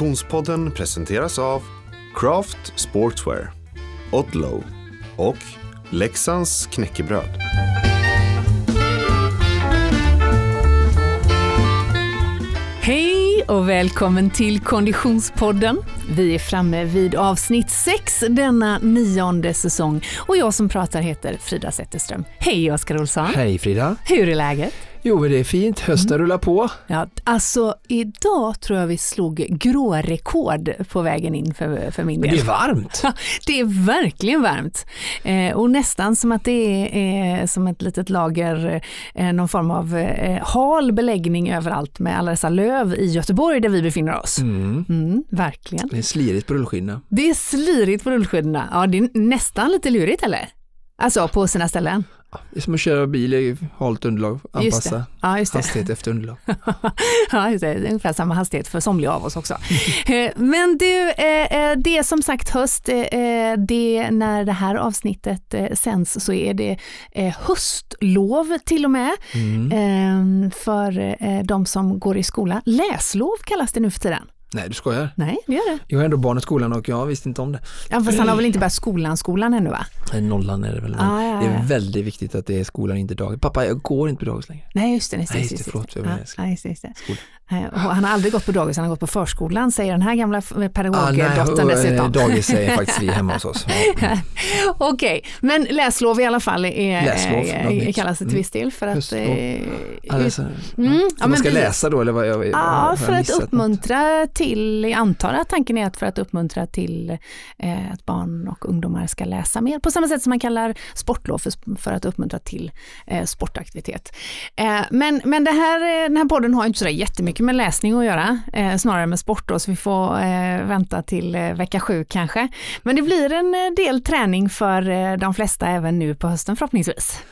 Konditionspodden presenteras av Craft Sportswear, Odlow och Leksands knäckebröd. Hej och välkommen till Konditionspodden. Vi är framme vid avsnitt 6 denna nionde säsong och jag som pratar heter Frida Zetterström. Hej Oskar Olsson! Hej Frida! Hur är läget? Jo, men det är fint. Hösten Mm. rullar på. Ja, alltså idag tror jag vi slog grårekord på vägen in för, för min Men del. det är varmt. Det är verkligen varmt eh, och nästan som att det är eh, som ett litet lager, eh, någon form av eh, hal beläggning överallt med alla dessa löv i Göteborg där vi befinner oss. Mm. Mm, verkligen. Det är slirigt på rullskinna. Det är slirigt på rullskidorna. Ja, det är nästan lite lurigt eller? Alltså på sina ställen. Det är som att köra bil i halt underlag. Anpassa Ja, hastighet efter underlag. ja, just det. Det är ungefär samma hastighet för somliga av oss också. Eh, Men du, eh, eh, det är som sagt höst. Det, när det här avsnittet sänds så är det höstlov till och med Mm. eh, för de som går i skola. Läslov kallas det nu för tiden. Nej, du skojar. Nej, det gör det. Jag har ändå barn i skolan och jag visste inte om det. Ja, fast han har väl inte börjat skolan, skolan ännu va? Nej, nollan är det väl. Ah, ja, Det ja. är väldigt viktigt att det är skolan, inte dagis. Pappa, jag går inte på dagis längre. Nej, just det. Just det, Nej, just just det, förlåt, Ja, just det, just det. Eh, Han har aldrig gått på dagis, han har gått på förskolan, säger den här gamla Ah, pedagogdottern eh, dessutom. Dagis säger faktiskt vi hemma hos oss. Ja. Okej, men läslov i alla fall är, Läslov, är, kallas det till Mm. viss del för att... Eh, Mm, ja, man ska läsa då eller vad? Jag, Ja, för att uppmuntra till, jag antar att tanken är att för att uppmuntra till eh, att barn och ungdomar ska läsa mer, på samma sätt som man kallar sportlov för, för att uppmuntra till eh, sportaktivitet. Eh, men men det här, eh, den här podden har inte så jättemycket med läsning att göra, eh, snarare med sport då, så vi får eh, vänta till eh, vecka sju kanske. Men det blir en eh, del träning för eh, de flesta även nu på hösten förhoppningsvis.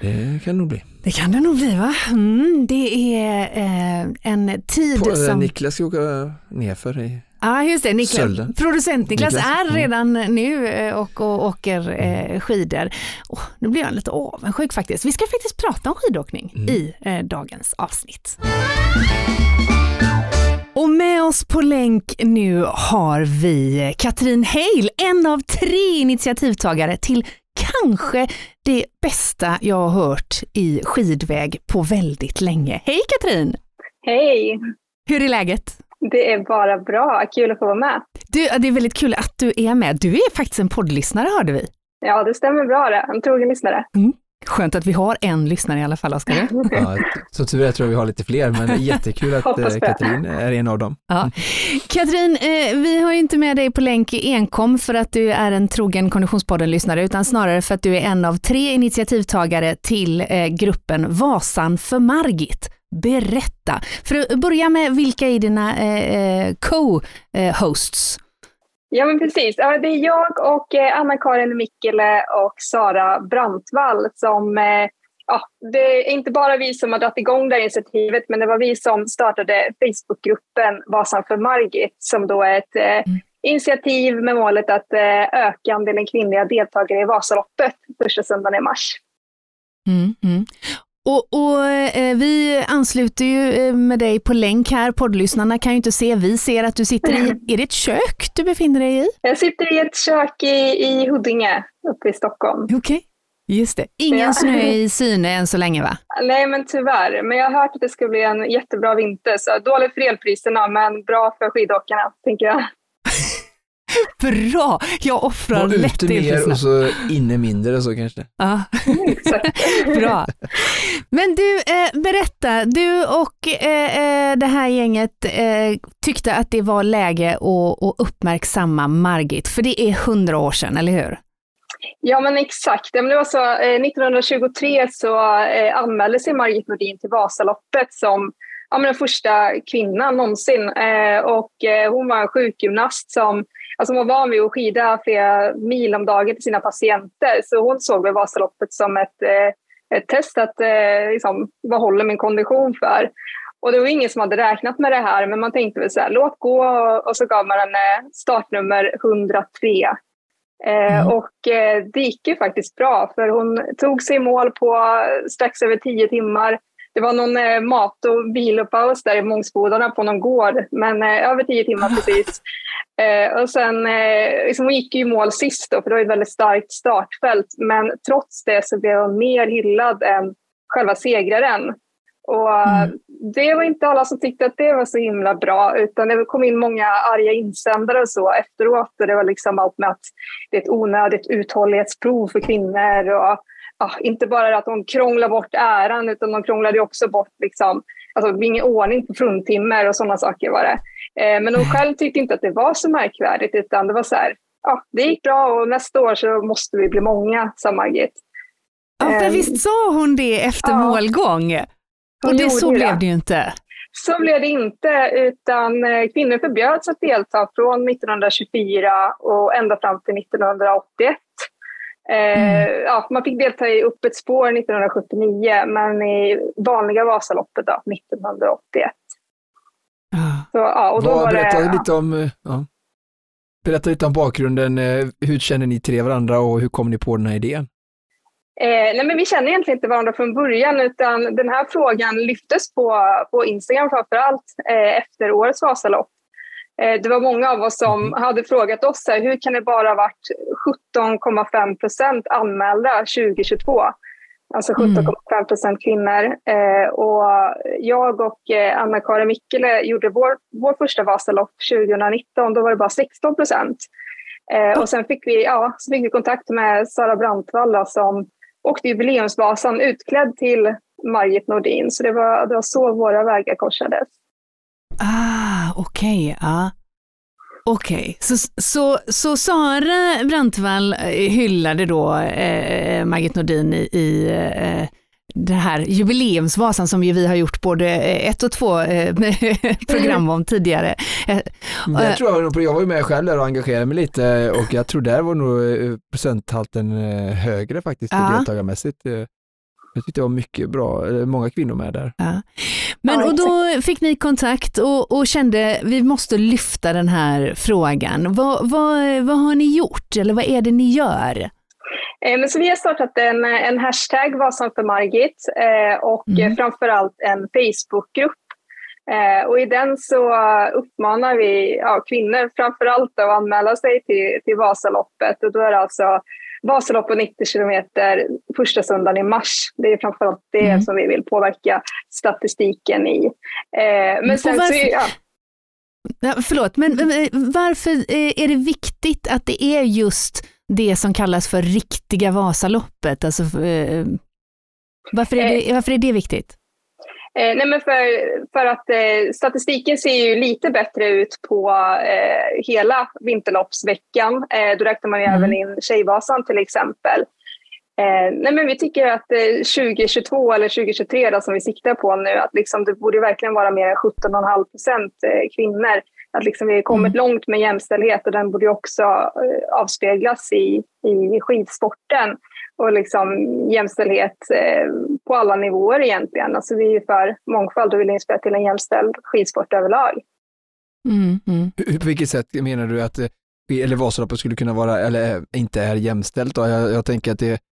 Det kan det nog bli. Det kan det nog bli va? Mm, det är eh, en tid På, eh, som... Niklas ska åka nerför i Ja, just det. Niklas, Sölden. producent Niklas, Niklas, är mm. redan nu eh, och, och åker eh, skidor. Oh, nu blir jag lite avundsjuk faktiskt. Vi ska faktiskt prata om skidåkning Mm. i eh, dagens avsnitt. Och med oss på länk nu har vi Katrin Heil, en av tre initiativtagare till kanske det bästa jag har hört i skidväg på väldigt länge. Hej Katrin! Hej! Hur är läget? Det är bara bra. Kul att få vara med. Du, det är väldigt kul att du är med. Du är faktiskt en poddlyssnare hörde vi. Ja, det stämmer bra det. En trogen lyssnare. Skönt att vi har en lyssnare i alla fall, Oskar. Ja, så tur är tror jag vi har lite fler, men det är jättekul att eh. Katrin är en av dem. Ja. Katrin, eh, vi har ju inte med dig på länk enkom för att du är en trogen Konditionspodden-lyssnare, utan snarare för att du är en av tre initiativtagare till eh, gruppen Vasan för Margit. Berätta. För att börja med, vilka är dina co-hosts? Ja, men precis. Ja, det är jag och eh, Anna-Karin Mikkele och Sara Brantvall som eh, Ja, det är inte bara vi som har dragit igång det här initiativet, men det var vi som startade Facebookgruppen Vasan för Margit, som då är ett eh, initiativ med målet att öka andelen kvinnliga deltagare i Vasaloppet första söndagen i mars. Mm, mm. Och, och eh, vi ansluter ju eh, med dig på länk här. Poddlyssnarna kan ju inte se. Vi ser att du sitter i, är det ett kök du befinner dig i? Jag sitter i ett kök i, i Huddinge uppe i Stockholm. Okej, just det. Ingen Ja. snö i syne än så länge va? Nej, men tyvärr. Men jag har hört att det ska bli en jättebra vinter. Så dåligt för elpriserna, men bra för skidåkarna, tänker jag. Bra! Jag offrar Var lätt ute mer och så inne mindre så kanske. Ja, bra. Men du, eh, berätta. Du och eh, eh, det här gänget eh, tyckte att det var läge att, att uppmärksamma Margit, för det är hundra år sedan, eller hur? Ja, men exakt. Det var så, eh, 1923 så eh, anmälde sig Margit Nordin till Vasaloppet som ja, men den första kvinnan någonsin. Eh, och eh, hon var en sjukgymnast som alltså hon var van vid att skida flera mil om dagen till sina patienter. Så hon såg väl Vasaloppet som ett, eh, ett test att eh, liksom, vad håller min kondition för? Och det var ingen som hade räknat med det här, men man tänkte väl så här, låt gå och så gav man henne startnummer 103. Eh, Mm. Och eh, det gick ju faktiskt bra, för hon tog sig i mål på strax över tio timmar. Det var någon eh, mat och vilopaus där i Mångsbodarna på någon gård, men eh, över tio timmar precis. Eh, och sen, liksom, hon gick ju i mål sist då, för det var ett väldigt starkt startfält, men trots det så blev hon mer hyllad än själva segraren. Och mm. Det var inte alla som tyckte att det var så himla bra, utan det kom in många arga insändare och så efteråt. Och det var liksom allt med att det är ett onödigt uthållighetsprov för kvinnor. Och, ja, inte bara att de krånglar bort äran, utan de krånglade också bort liksom, alltså, ingen ordning på fruntimmer och sådana saker var det. Eh, men hon själv tyckte inte att det var så märkvärdigt, utan det var så här, ja, det gick bra och nästa år så måste vi bli många, sa Margit. Ja, för ehm, visst sa hon det efter ja. målgång? Och det, så blev det ju inte. Så blev det inte, utan eh, kvinnor förbjöds att delta från 1924 och ända fram till 1981. Eh, mm. ja, man fick delta i öppet spår 1979, men i vanliga Vasaloppet då, 1981. Så, ja, och då Vad, var berätta, det, lite om, eh, ja. berätta lite om bakgrunden. Hur känner ni tre varandra och hur kom ni på den här idén? Eh, nej men vi känner egentligen inte varandra från början utan den här frågan lyftes på, på Instagram framför allt eh, efter årets Vasalopp. Eh, det var många av oss som mm. hade frågat oss här, hur kan det bara ha varit 17,5 procent anmälda 2022? Alltså 17,5 procent kvinnor. Eh, och jag och eh, Anna-Karin Mikkele gjorde vår, vår första Vasalopp 2019. Då var det bara 16 procent. Och sen fick vi, ja, så fick vi kontakt med Sara Brantvall som åkte jubileumsvasan utklädd till Margit Nordin. Så det var, det var så våra vägar korsades. Ah, okej. Okay, ah. Okej, okay. så, så, så Sara Brantvall eh, hyllade då eh, Margit Nordin i, i eh, det här jubileumsvasan som ju vi har gjort både eh, ett och två eh, program om tidigare. Eh, jag, tror jag, var ju med själv där och engagerade mig lite och jag tror där var nog procenthalten högre faktiskt ja. deltagarmässigt. Jag tyckte det var mycket bra, många kvinnor med där. Ja. Men och då fick ni kontakt och, och kände vi måste lyfta den här frågan. Vad, vad, vad har ni gjort eller vad är det ni gör? Eh, men så vi har startat en, en hashtag Vasan för Margit eh, och mm. framförallt en Facebookgrupp. Eh, och i den så uppmanar vi ja, kvinnor framförallt att anmäla sig till, till Vasaloppet. Och då är det alltså Vasalopp på 90 kilometer första söndagen i mars. Det är framförallt det mm. som vi vill påverka statistiken i. men sen varför, så, ja. Ja, förlåt, men varför är det viktigt att det är just det som kallas för riktiga Vasaloppet? Alltså, eh, varför, är det, eh. varför är det viktigt? Eh, nej men för, för att eh, statistiken ser ju lite bättre ut på eh, hela vinterloppsveckan. Eh, då räknar man ju mm. även in Tjejvasan till exempel. Eh, nej men vi tycker att 2022 eller 2023 då, som vi siktar på nu, att liksom det borde verkligen vara mer än 17,5 procent kvinnor att liksom vi har kommit mm. långt med jämställdhet och den borde också eh, avspeglas i, i skidsporten och liksom jämställdhet eh, på alla nivåer egentligen. Alltså vi är för mångfald och vill inspirera till en jämställd skidsport överlag. Mm, mm. På vilket sätt menar du att eh, eller Vasaloppet skulle kunna vara, eller inte är jämställt då? Jag, jag tänker att det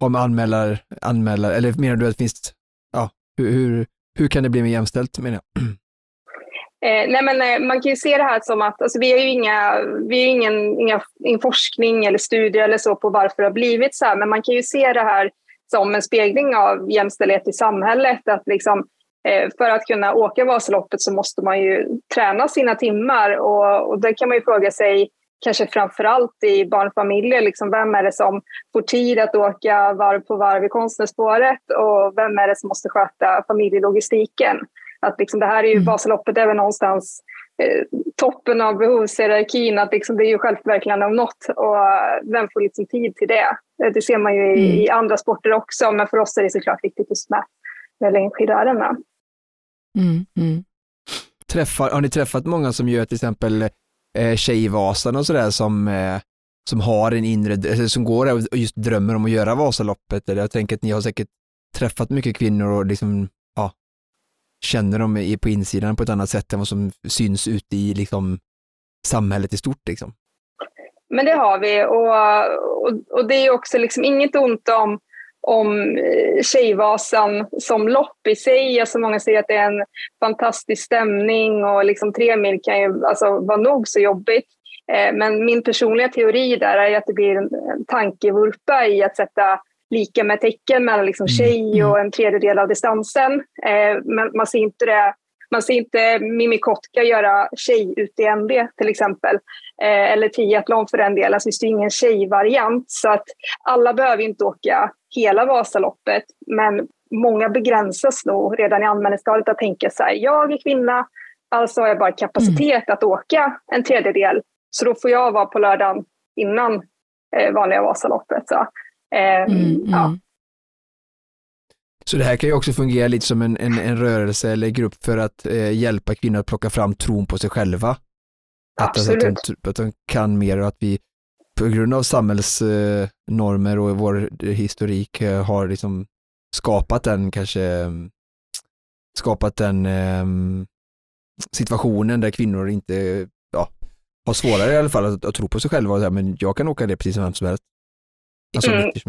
har med anmälare, anmälare, eller menar du att det finns, ja, hur, hur, hur kan det bli mer jämställt menar jag? Eh, nej men, eh, man kan ju se det här som att alltså, vi har ju inga, vi har ingen, inga, ingen forskning eller studier eller så på varför det har blivit så här, men man kan ju se det här som en spegling av jämställdhet i samhället. Att liksom, eh, för att kunna åka Vasaloppet så måste man ju träna sina timmar och, och det kan man ju fråga sig kanske framför allt i barnfamiljer, liksom, vem är det som får tid att åka varv på varv i Konstnärsspåret och vem är det som måste sköta familjelogistiken? Att liksom, det här är ju, mm. Vasaloppet är väl någonstans eh, toppen av behovshierarkin, att liksom, det är ju självförverkligande om något. Och vem får liksom tid till det? Eh, det ser man ju i, mm. i andra sporter också, men för oss är det såklart viktigt just med, med längdskidåkarna. Mm, mm. Träffar, har ni träffat många som gör till exempel eh, Tjejvasan och sådär som, eh, som har en inre, som går och just drömmer om att göra Vasaloppet? Eller jag tänker att ni har säkert träffat mycket kvinnor och liksom känner de på insidan på ett annat sätt än vad som syns ute i liksom, samhället i stort. Liksom. Men det har vi och, och, och det är också liksom inget ont om, om eh, Tjejvasan som lopp i sig. Alltså många säger att det är en fantastisk stämning och liksom tre mil kan ju alltså vara nog så jobbigt. Eh, men min personliga teori där är att det blir en tankevurpa i att sätta lika med tecken mellan liksom mm, tjej mm. och en tredjedel av distansen. Eh, men man ser inte det man ser inte Mimmi Kotka göra tjej-UTMB till exempel, eh, eller triathlon för den delen. Alltså, det är ingen tjejvariant, så att alla behöver inte åka hela Vasaloppet, men många begränsas nog redan i anmälningsstadiet att tänka så här, jag är kvinna, alltså har jag bara kapacitet mm. att åka en tredjedel, så då får jag vara på lördagen innan eh, vanliga Vasaloppet. Så. Eh, mm, ja. Mm. Så det här kan ju också fungera lite som en, en, en rörelse eller grupp för att eh, hjälpa kvinnor att plocka fram tron på sig själva. Att, Absolut. Att, de, att de kan mer och att vi på grund av samhällsnormer och vår historik eh, har liksom skapat den kanske skapat den um, situationen där kvinnor inte ja, har svårare i alla fall att, att tro på sig själva och säga men jag kan åka det precis som vem som helst. Alltså mm. helst.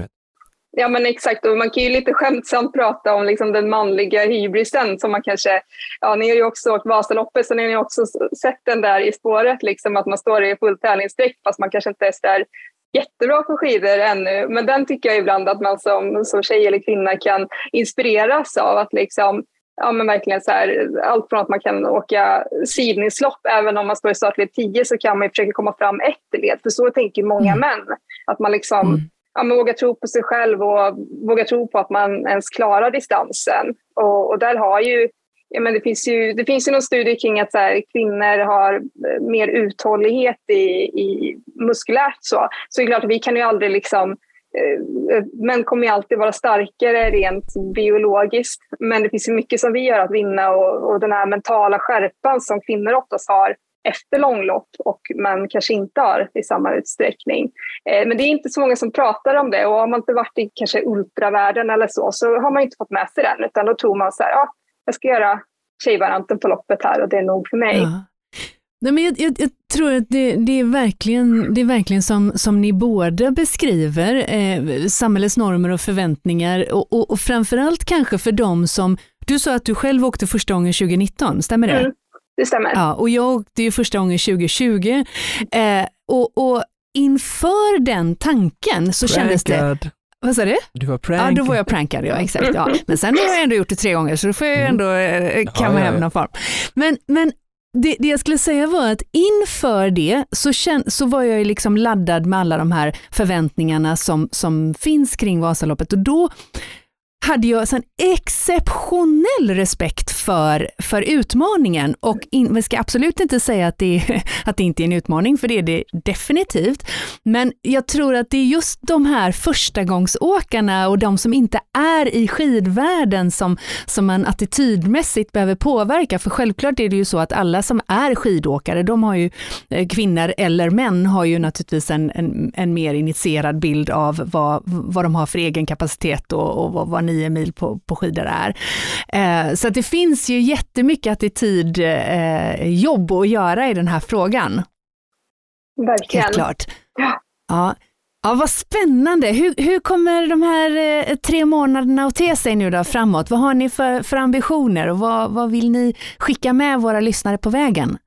Ja men exakt, och man kan ju lite skämtsamt prata om liksom den manliga hybrisen som man kanske, ja ni har ju också åkt Vasaloppet så ni har ju också sett den där i spåret, liksom att man står i full tävlingsdräkt fast man kanske inte är där jättebra på skidor ännu. Men den tycker jag ibland att man som, som tjej eller kvinna kan inspireras av. Att liksom, ja, men verkligen så här, allt från att man kan åka sidningslopp, även om man står i startled 10 så kan man försöka komma fram ett led. För så tänker många mm. män. Att man liksom mm ja, men våga tro på sig själv och våga tro på att man ens klarar distansen. Och, och där har ju, ja, men det, finns ju, det finns ju någon studie kring att så här, kvinnor har eh, mer uthållighet i, i muskulärt. Så. så det är klart, vi kan ju aldrig liksom eh, eh, Män kommer ju alltid vara starkare rent biologiskt, men det finns ju mycket som vi gör att vinna och, och den här mentala skärpan som kvinnor oftast har efter långlopp och man kanske inte har i samma utsträckning. Eh, men det är inte så många som pratar om det och har man inte varit i kanske ultravärlden eller så så har man inte fått med sig den utan då tror man så här, ja, jag ska göra tjejvarianten på loppet här och det är nog för mig. Ja. Nej, men jag, jag, jag, tror att det, det, är verkligen, det är verkligen som, som ni båda beskriver, eh, samhällets normer och förväntningar och, och, och framförallt kanske för de som, du sa att du själv åkte första gången 2019, stämmer det? Mm det stämmer. Ja, och jag åkte ju första gången 2020 eh, och, och inför den tanken så Prankad. kändes det vad sa du? Du var prankad. Ja, då var jag prankad, ja exakt. Ja. Men sen har jag ändå gjort det tre gånger så då får jag mm. ändå eh, kamma ja, hem någon form. Men, men det, det, jag skulle säga var att inför det så, känn, så var jag liksom laddad med alla de här förväntningarna som, som finns kring Vasaloppet och då hade jag en exceptionell respekt för, för utmaningen och in, vi ska absolut inte säga att det, att det inte är en utmaning, för det är det definitivt. Men jag tror att det är just de här förstagångsåkarna och de som inte är i skidvärlden som, som man attitydmässigt behöver påverka, för självklart är det ju så att alla som är skidåkare, de har ju, eh, kvinnor eller män, har ju naturligtvis en, en, en mer initierad bild av vad, vad de har för egen kapacitet och, och vad, vad nio mil på, på skidor är. Eh, så det finns ju jättemycket attitydjobb eh, att göra i den här frågan. Verkligen. Helt klart. Ja. ja. Ja, vad spännande. Hur, hur kommer de här eh, tre månaderna att te sig nu då framåt? Vad har ni för, för ambitioner och vad, vad vill ni skicka med våra lyssnare på vägen?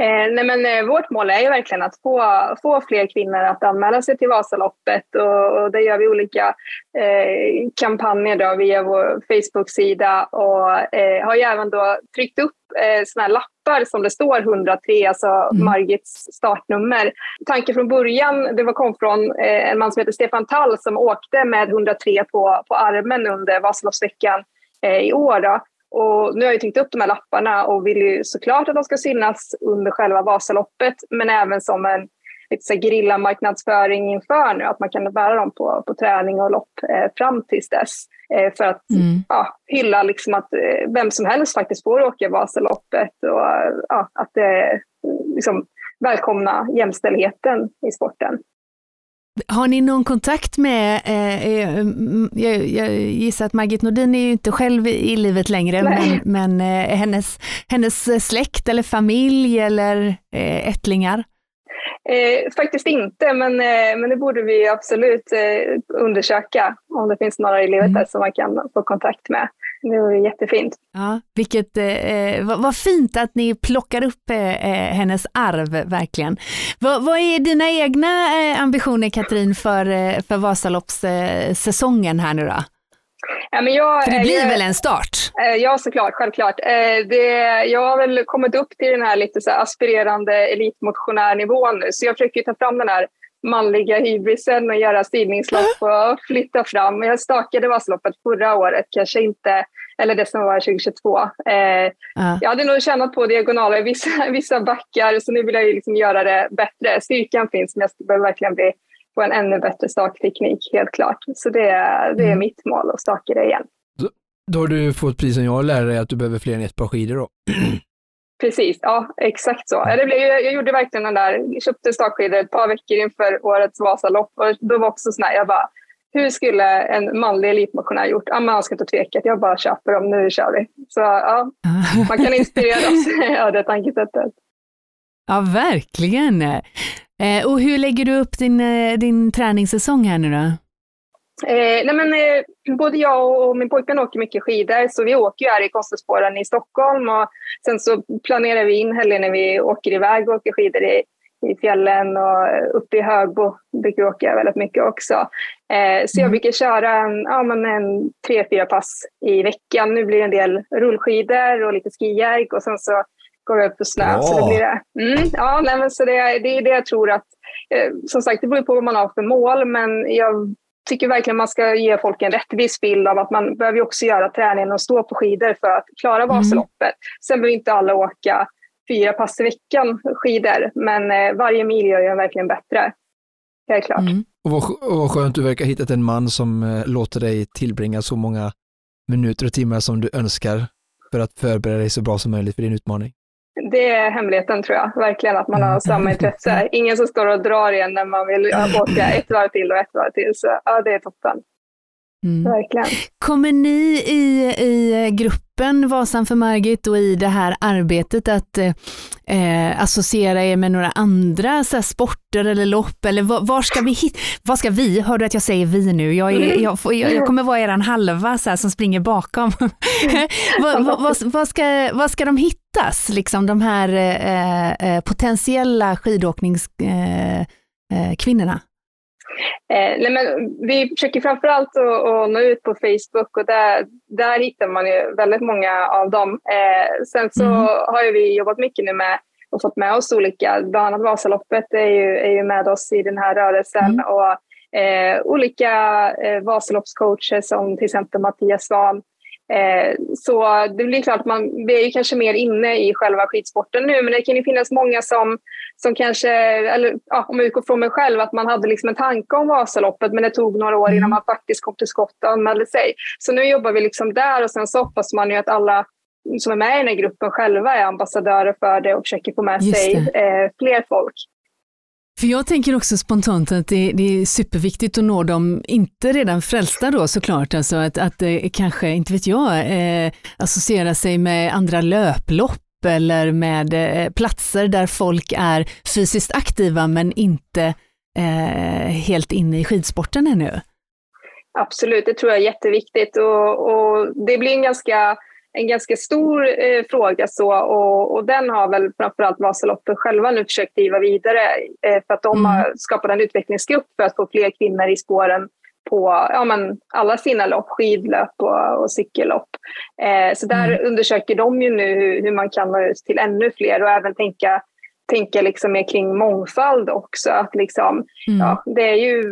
Eh, nej men, eh, vårt mål är ju verkligen att få, få fler kvinnor att anmäla sig till Vasaloppet och, och det gör vi olika eh, kampanjer då via vår Facebook-sida och eh, har ju även då tryckt upp eh, såna lappar som det står 103, alltså mm. Margits startnummer. Tanken från början det var kom från eh, en man som heter Stefan Tall som åkte med 103 på, på armen under Vasaloppsveckan eh, i år. Då. Och nu har jag tryckt upp de här lapparna och vill ju såklart att de ska synas under själva Vasaloppet men även som en lite marknadsföring inför nu, att man kan bära dem på, på träning och lopp eh, fram tills dess. Eh, för att mm. ja, hylla liksom att eh, vem som helst faktiskt får åka Vasaloppet och ja, att eh, liksom, välkomna jämställdheten i sporten. Har ni någon kontakt med, eh, eh jag, jag, gissar att Margit Nordin är ju inte själv i livet längre, Nej. men, men eh, hennes, hennes släkt eller familj eller eh, ättlingar? Eh, faktiskt inte, men, eh, men det borde vi absolut eh, undersöka om det finns några i livet mm. som man kan få kontakt med. Det vore jättefint. Ja, vilket, eh, vad, vad, fint att ni plockar upp eh, eh hennes arv, verkligen. Vad, vad är dina egna eh, ambitioner, Katrin, för, eh, för Vasaloppssäsongen här nu då? Ja, men jag, För det blir jag, väl en start? Ja, såklart, självklart. Det, jag har väl kommit upp till den här lite så aspirerande elitmotionärnivån nu, så jag försöker ta fram den här manliga hybrisen och göra stigningslopp och flytta fram. Jag stakade Vasaloppet förra året, kanske inte, eller det som var 2022. Eh, uh. Jag hade nog tjänat på diagonaler i vissa, vissa backar, så nu vill jag liksom göra det bättre. Styrkan finns, men jag behöver verkligen bli, få en ännu bättre stakteknik, helt klart. Så det, det är mm. mitt mål, att staka det igen. Då, då har du fått precis som jag lärde dig att du behöver fler än ett par skidor då? Precis, ja exakt så. Det blev, jag gjorde verkligen den där, jag köpte stakskidor ett par veckor inför årets Vasalopp och då var också sån här, jag bara, hur skulle en manlig elitmotionär gjort? Ja, man ska inte tveka, jag bara köper dem, nu kör vi. Så ja, man kan inspireras av det tankesättet. Ja, verkligen. Eh, och hur lägger du upp din, eh, din träningssäsong här nu då? Eh, nej men, eh, både jag och min pojkvän åker mycket skidor, så vi åker ju här i Kosterspåren i Stockholm och sen så planerar vi in helger när vi åker iväg och åker skidor i, i fjällen och uppe i Högbo brukar vi åka väldigt mycket också. Eh, så jag mm. brukar köra en, ja, men en tre, fyra pass i veckan. Nu blir det en del rullskidor och lite skijärk och sen så går jag upp på snö. Ja. Så det blir det. Mm, ja, nej, men så det, det är det jag tror att eh, som sagt, det beror på vad man har för mål, men jag tycker verkligen man ska ge folk en rättvis bild av att man behöver också göra träningen och stå på skidor för att klara mm. Vasaloppet. Mm. Sen behöver inte alla åka fyra pass i veckan skidor, men eh, varje mil gör ju verkligen bättre. Helt klart. Mm. Och vad, och vad skönt du verkar ha hittat en man som eh, låter dig tillbringa så många minuter och timmar som du önskar för att förbereda dig så bra som möjligt för din utmaning. Det är hemligheten tror jag, verkligen att man har samma intresse. Ingen som står och drar igen när man vill åka ett varv till och ett varv till. Så ja, det är toppen. Mm. Verkligen. Kommer ni i, i gruppen Vasan för Margit och i det här arbetet att eh, associera er med några andra så här, sporter eller lopp? Eller var, var, ska vi hitta, vad ska vi, hör du att jag säger vi nu, jag, är, mm. jag, jag, jag kommer vara eran halva så här, som springer bakom. vad, vad, vad, ska, vad ska de hittas, liksom de här eh, eh potentiella skidåkningskvinnorna? Eh, Eh, nej men vi försöker framförallt att, att nå ut på Facebook och där, där hittar man ju väldigt många av dem. Eh, sen så mm. har vi jobbat mycket nu med och fått med oss olika, bland annat Vasaloppet är ju, är ju med oss i den här rörelsen mm. och eh, olika eh, Vasaloppscoacher som till exempel Mattias Svan Eh, så det blir klart man, vi är ju kanske mer inne i själva skidsporten nu, men det kan ju finnas många som, som kanske, eller ja, om jag utgår från mig själv, att man hade liksom en tanke om Vasaloppet, men det tog några år innan mm. man faktiskt kom till skott och anmälde sig. Så nu jobbar vi liksom där och sen så hoppas man ju att alla som är med i den här gruppen själva är ambassadörer för det och försöker få med sig eh, fler folk. För jag tänker också spontant att det, det, är superviktigt att nå dem, inte redan frälsta då såklart, alltså att, att det kanske, inte vet jag, eh, associera sig med andra löplopp eller med eh, platser där folk är fysiskt aktiva men inte eh, helt inne i skidsporten ännu. Absolut, det tror jag är jätteviktigt och, och det blir en ganska en ganska stor eh, fråga så och, och, den har väl framförallt Vasaloppet själva nu försökt driva vidare eh, för att de mm. har skapat en utvecklingsgrupp för att få fler kvinnor i spåren på ja, men alla sina lopp, skidlöp och, och cykellopp. Eh, så där mm. undersöker de ju nu hur, hur, man kan nå ut till ännu fler och även tänka tänka liksom mer kring mångfald också. Att liksom, mm. ja, det är ju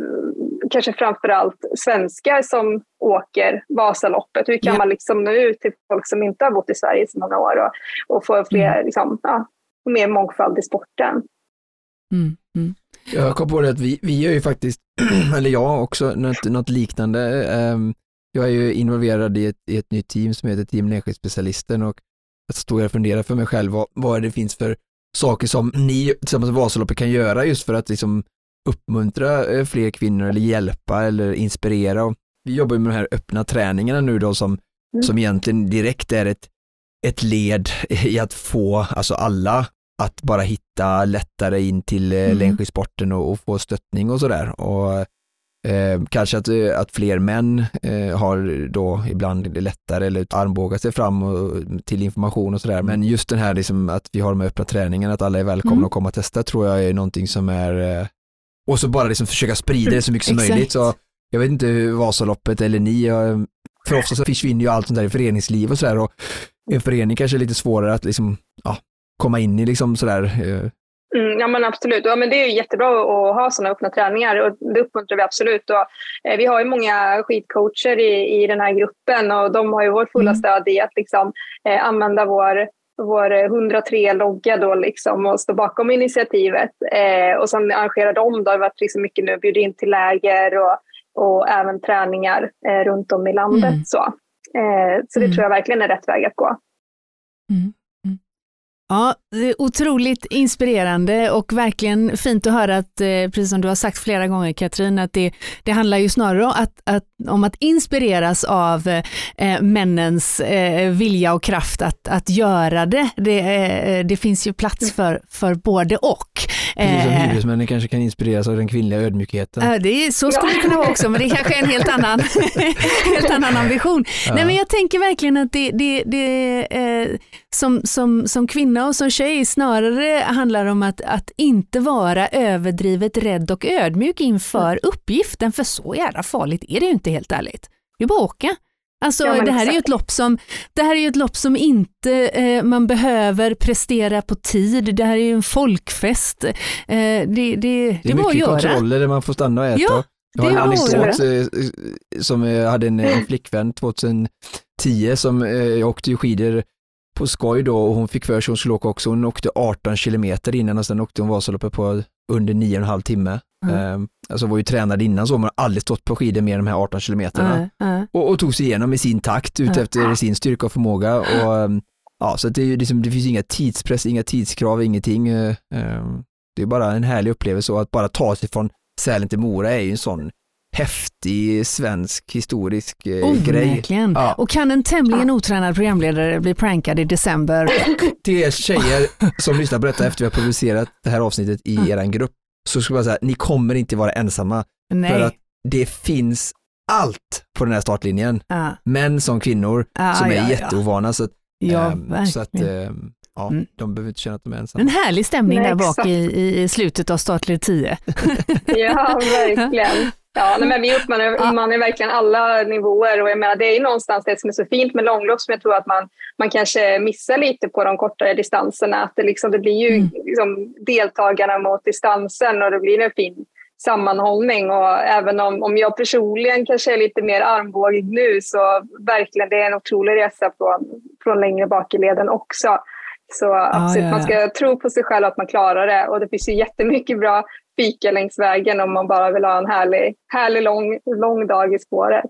kanske framför allt svenskar som åker Vasaloppet. Hur kan ja. man liksom nå ut till folk som inte har bott i Sverige i så många år och, och få fler, mm. liksom, ja, mer mångfald i sporten. Mm. Jag kom på det att vi, vi gör ju faktiskt, eller jag också, något, något liknande. Um, jag är ju involverad i ett, i ett nytt team som heter Team Specialisten och jag stod och funderade för mig själv vad, vad det finns för saker som ni tillsammans med Vasaloppet kan göra just för att liksom uppmuntra eh, fler kvinnor eller hjälpa eller inspirera. Vi jobbar med de här öppna träningarna nu då som, mm. som egentligen direkt är ett, ett led i att få alltså alla att bara hitta lättare in till eh, Mm. längdskidsporten och, och få stöttning och sådär. Och eh, kanske att, eh, att fler män eh, har då ibland lättare eller armbågat sig fram och, till information och sådär. Men just den här liksom att vi har de här öppna träningen, att alla är välkomna Mm. att komma och testa tror jag är någonting som är eh, och så bara liksom försöka sprida det så mycket som möjligt. Så jag vet inte hur Vasaloppet eller ni, för ofta så försvinner ju allt sånt där i föreningsliv och sådär och en förening kanske är lite svårare att liksom, ja, komma in i liksom sådär. eh, Mm, ja men absolut, ja, men det är ju jättebra att ha sådana öppna träningar och det uppmuntrar vi absolut. Och, eh, vi har ju många skidcoacher i, i den här gruppen och de har ju vårt fulla Mm. stöd i att liksom, eh, använda vår, vår 103-logga då liksom och stå bakom initiativet. Eh, och sen arrangerar de, det har varit liksom mycket nu, bjuder in till läger och, och även träningar eh, runt om i landet. Mm. Så, eh, så det Mm. tror jag verkligen är rätt väg att gå. Ja, det är otroligt inspirerande och verkligen fint att höra att, eh, precis som du har sagt flera gånger Katrin, att det, det handlar ju snarare om att, att, om att inspireras av eh, männens eh, vilja och kraft att, att göra det. Det, eh, det finns ju plats för, för både och. Precis som Eh, hyresmännen kanske kan inspireras av den kvinnliga ödmjukheten. Ja, det är, så skulle det kunna vara också, men det kanske är en helt annan, helt annan ambition. Nej, men jag tänker verkligen att det, det, det eh, som, som, som kvinna och som tjej snarare handlar om att, att inte vara överdrivet rädd och ödmjuk inför uppgiften, för så jävla farligt är det ju inte helt ärligt. Det är bara att åka. Alltså, Ja, det, här är ju ett lopp som, det här är ju ett lopp som inte eh, man behöver prestera på tid. Det här är ju en folkfest. Eh, det, det, det, Det är bara att mycket göra. kontroller där man får stanna och äta. Ja, jag har det en anekdot eh, som jag hade en, en flickvän 2010 som eh, jag åkte ju skidor på skoj då och hon fick för sig att hon skulle åka också. Hon åkte 18 kilometer innan och sen åkte hon Vasaloppet på under 9,5 timme. Mm. Mm. Alltså var ju tränad innan så, men har aldrig stått på skidor mer än de här 18 kilometerna. Ja. Och, och tog sig igenom i sin takt ut efter sin styrka och förmåga. Och, ehm, ja, så det, liksom, det finns inga tidspress, inga tidskrav, ingenting. eh, ehm, Det är bara en härlig upplevelse och att bara ta sig från Sälen till Mora är ju en sån häftig svensk historisk eh, grej. Onekligen. Ja. Och kan en tämligen otränad programledare bli prankad i december? Till er tjejer som lyssnar på detta efter vi har publicerat det här avsnittet i Mm. er grupp så skulle jag säga, ni kommer inte vara ensamma för Nej. att det finns allt på den här startlinjen. Ja, Män som kvinnor Ja, som är ja, ja. jätteovana. Så att ja Ehm, verkligen. så att ehm, ja, Mm. de behöver inte känna att de är ensamma. en härlig stämning Nej, där bak i, i slutet av startled 10. Ja, verkligen. Ja, nej, men vi uppmanar, Ja. uppmanar verkligen alla nivåer och jag menar, det är ju någonstans det som är så fint med långlopp som jag tror att man, man kanske missar lite på de kortare distanserna. Att det, liksom, det blir ju Mm. liksom, deltagarna mot distansen och det blir en fin sammanhållning och även om, om jag personligen kanske är lite mer armbågig nu så verkligen det är en otrolig resa från, från längre bak i leden också. Så absolut, ja, man ja. ska tro på sig själv att man klarar det och det finns ju jättemycket bra fika längs vägen om man bara vill ha en härlig, härlig lång, lång dag i spåret.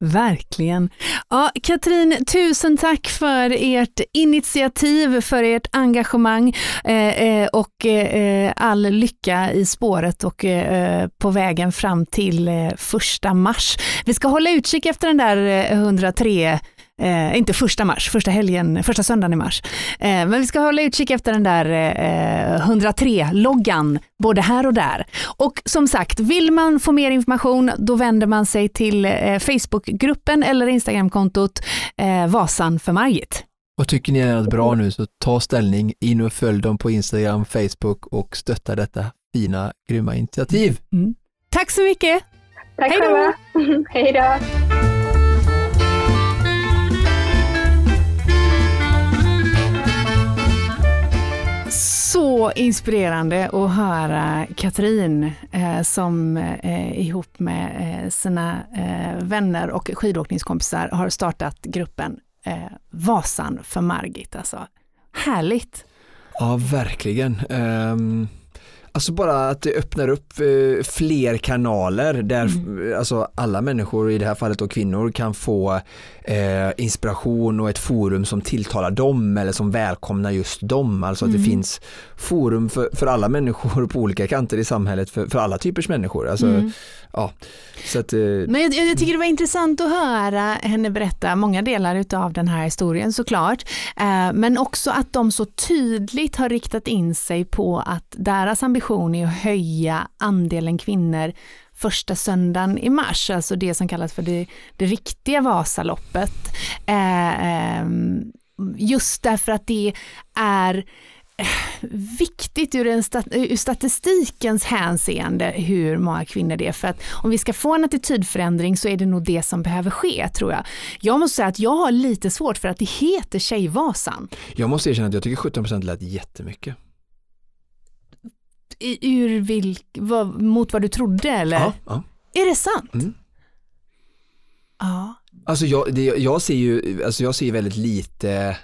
Verkligen. Ja, Katrin, tusen tack för ert initiativ, för ert engagemang eh, eh och eh, all lycka i spåret och eh, på vägen fram till eh, första mars. Vi ska hålla utkik efter den där eh, 103 Eh, inte första mars, första helgen, första söndagen i mars. Eh, men vi ska hålla utkik efter den där eh, 103-loggan, både här och där. Och som sagt, vill man få mer information, då vänder man sig till eh, Facebookgruppen eller Instagramkontot eh, Vasan för Margit. Och tycker ni är något bra nu så ta ställning, in och följ dem på Instagram, Facebook och stötta detta fina, grymma initiativ. Tack så mycket! Tack Hej då! Hej då! Så inspirerande att höra Katrin eh, som eh, ihop med eh, sina eh, vänner och skidåkningskompisar har startat gruppen eh, Vasan för Margit. Alltså, härligt! Ja, verkligen. Ehm, Alltså bara att det öppnar upp eh, fler kanaler där mm. alltså alla människor, i det här fallet då kvinnor, kan få eh, inspiration och ett forum som tilltalar dem eller som välkomnar just dem. Alltså att det mm. finns forum för, för alla människor på olika kanter i samhället, för, för alla typers människor. Alltså, mm. ja, så att, eh, Men jag, jag, tycker det var intressant att höra henne berätta många delar av den här historien såklart. Eh, men också att de så tydligt har riktat in sig på att deras ambition är att höja andelen kvinnor första söndagen i mars, alltså det som kallas för det, det riktiga Vasaloppet. Eh, ehm, just därför att det är eh, viktigt ur, en stat ur statistikens hänseende hur många kvinnor det är. För att om vi ska få en attitydförändring så är det nog det som behöver ske tror jag. Jag måste säga att jag har lite svårt för att det heter Tjejvasan. Jag måste erkänna att jag tycker 17% lät jättemycket ur vilk, vad, mot vad du trodde eller? Ja. ja. Är det sant? Mm. Ja. Alltså jag, det, jag ser ju, alltså jag ser väldigt lite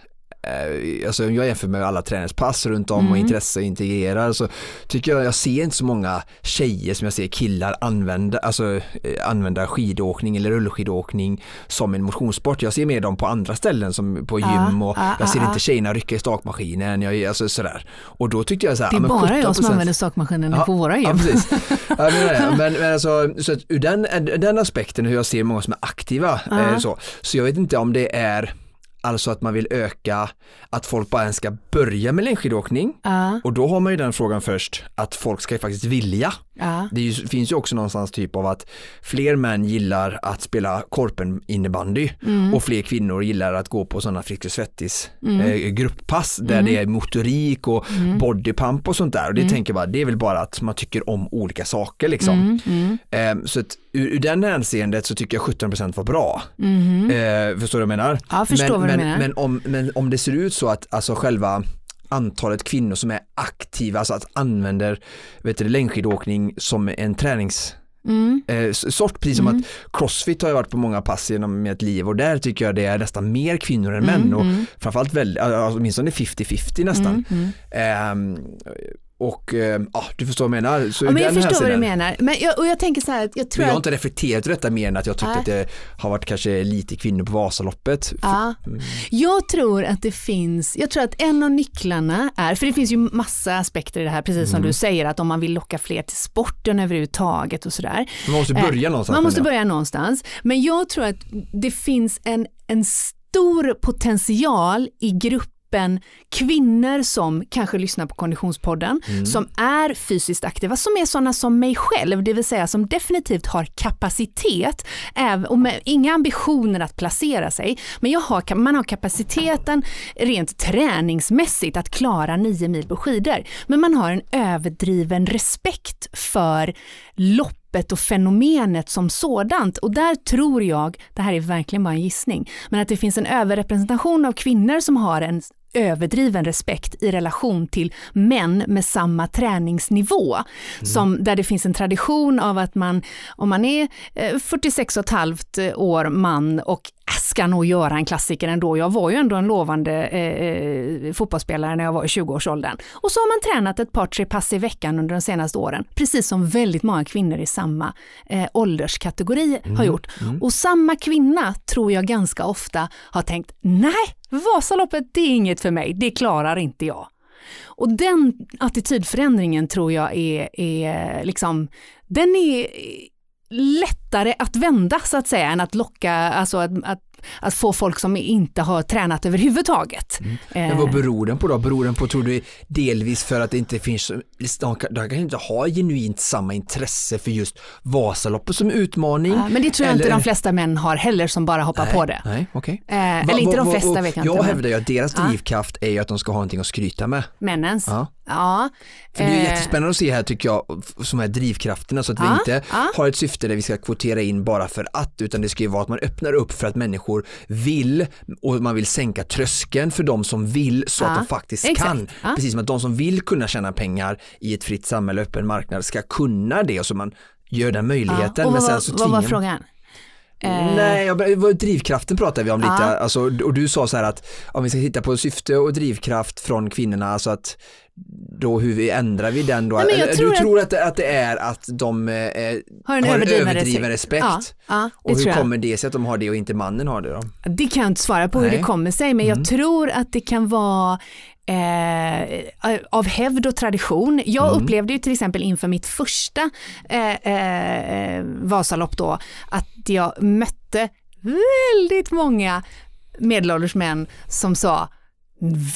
alltså om jag jämför med alla träningspass runt om mm. och intresse och integrerar så tycker jag, jag ser inte så många tjejer som jag ser killar använda, alltså eh, använda skidåkning eller rullskidåkning som en motionssport. Jag ser mer dem på andra ställen som på gym och jag ser inte tjejerna rycka i stakmaskinen, jag, alltså sådär. Och då tyckte jag så här, Det är bara 17%, jag som använder stakmaskinen ja, på våra gym. Ja, precis. ja, men, men, men alltså, så ur den, den aspekten hur jag ser många som är aktiva, eh, så, så jag vet inte om det är Alltså att man vill öka att folk bara ens ska börja med längdskidåkning uh. och då har man ju den frågan först att folk ska faktiskt vilja. Uh. Det ju, finns ju också någonstans typ av att fler män gillar att spela korpen innebandy mm. och fler kvinnor gillar att gå på sådana Friskis Svettis mm. eh, grupppass där mm. det är motorik och mm. bodypump och sånt där och det mm. tänker jag bara det är väl bara att man tycker om olika saker liksom. Eh, så att ur, ur den hänseendet så tycker jag 17% var bra. Mm. Eh, förstår du vad jag menar? Ja, förstår men, vad du men, menar. Men om, men om det ser ut så att alltså själva antalet kvinnor som är aktiva, alltså att använder vet du, längdskidåkning som en tränings Mm. Eh, sort, precis som mm. att crossfit har jag varit på många pass genom mitt liv och där tycker jag det är nästan mer kvinnor än mm, män och mm. framförallt väl, alltså, åtminstone 50-50 nästan. Mm, eh, och ja, du förstår vad jag menar. Så ja, men jag förstår vad du menar. Men jag, och jag tänker så här, jag tror jag har att... inte reflekterat över detta mer än att jag tyckte äh. att det har varit kanske lite kvinnor på Vasaloppet. Ja. Mm. Jag tror att det finns, jag tror att en av nycklarna är, för det finns ju massa aspekter i det här, precis som mm. du säger, att om man vill locka fler till sporten överhuvudtaget och sådär. Man måste börja eh, någonstans. Man måste börja någonstans. Men jag tror att det finns en, en stor potential i grupp gruppen kvinnor som kanske lyssnar på Konditionspodden, mm. som är fysiskt aktiva, som är sådana som mig själv, det vill säga som definitivt har kapacitet, och med inga ambitioner att placera sig, men jag har, man har kapaciteten rent träningsmässigt att klara nio mil på skidor, men man har en överdriven respekt för lopp och fenomenet som sådant. Och där tror jag, det här är verkligen bara en gissning, men att det finns en överrepresentation av kvinnor som har en överdriven respekt i relation till män med samma träningsnivå. Mm. Som, där det finns en tradition av att man, om man är 46 och ett halvt år man och ska nog göra en klassiker ändå. Jag var ju ändå en lovande eh, eh fotbollsspelare när jag var i 20-årsåldern. Och så har man tränat ett par, tre pass i veckan under de senaste åren, precis som väldigt många kvinnor i samma eh, ålderskategori mm. har gjort. Mm. Och samma kvinna tror jag ganska ofta har tänkt, nej, Vasaloppet det är inget för mig, det klarar inte jag. Och den attitydförändringen tror jag är, är liksom, den är lättare att vända så att säga än att locka, alltså att, att, att få folk som inte har tränat överhuvudtaget. Mm. Men vad beror den på då? Beror den på, tror du, delvis för att det inte finns, de kan, inte ha genuint samma intresse för just Vasaloppet som utmaning? Ja, men det tror jag eller? inte de flesta män har heller som bara hoppar nej, på det. Nej, okay. Eh, eller inte de flesta vet jag inte. Jag hävdar ju att deras drivkraft är ju att de ska ha någonting att skryta med. Männens? Ja. Ja. För det är jättespännande att se här tycker jag, som här drivkrafterna så att vi ja, inte ja. har ett syfte där vi ska kvotera in bara för att utan det ska ju vara att man öppnar upp för att människor vill och man vill sänka tröskeln för de som vill så ja, att de faktiskt exakt. kan. Precis som att de som vill kunna tjäna pengar i ett fritt samhälle, öppen marknad ska kunna det och så man gör den möjligheten. Och vad, men sen så vad var frågan? Eh, Nej, jag, drivkraften pratar vi om lite, Ja. alltså, och du sa så här att om vi ska titta på syfte och drivkraft från kvinnorna, alltså att då hur vi ändrar vi den då? Nej, tror du att- tror att det, att det är att de eh, har en har en överdriven, respekt? Ja, ja och hur kommer det sig att de har det och inte mannen har det då? Det kan jag inte svara på hur Nej. det kommer sig, men Mm. jag tror att det kan vara eh, av hävd och tradition. Jag Mm. upplevde ju till exempel inför mitt första eh, eh, Vasalopp då, att jag mötte väldigt många medelålders män som sa,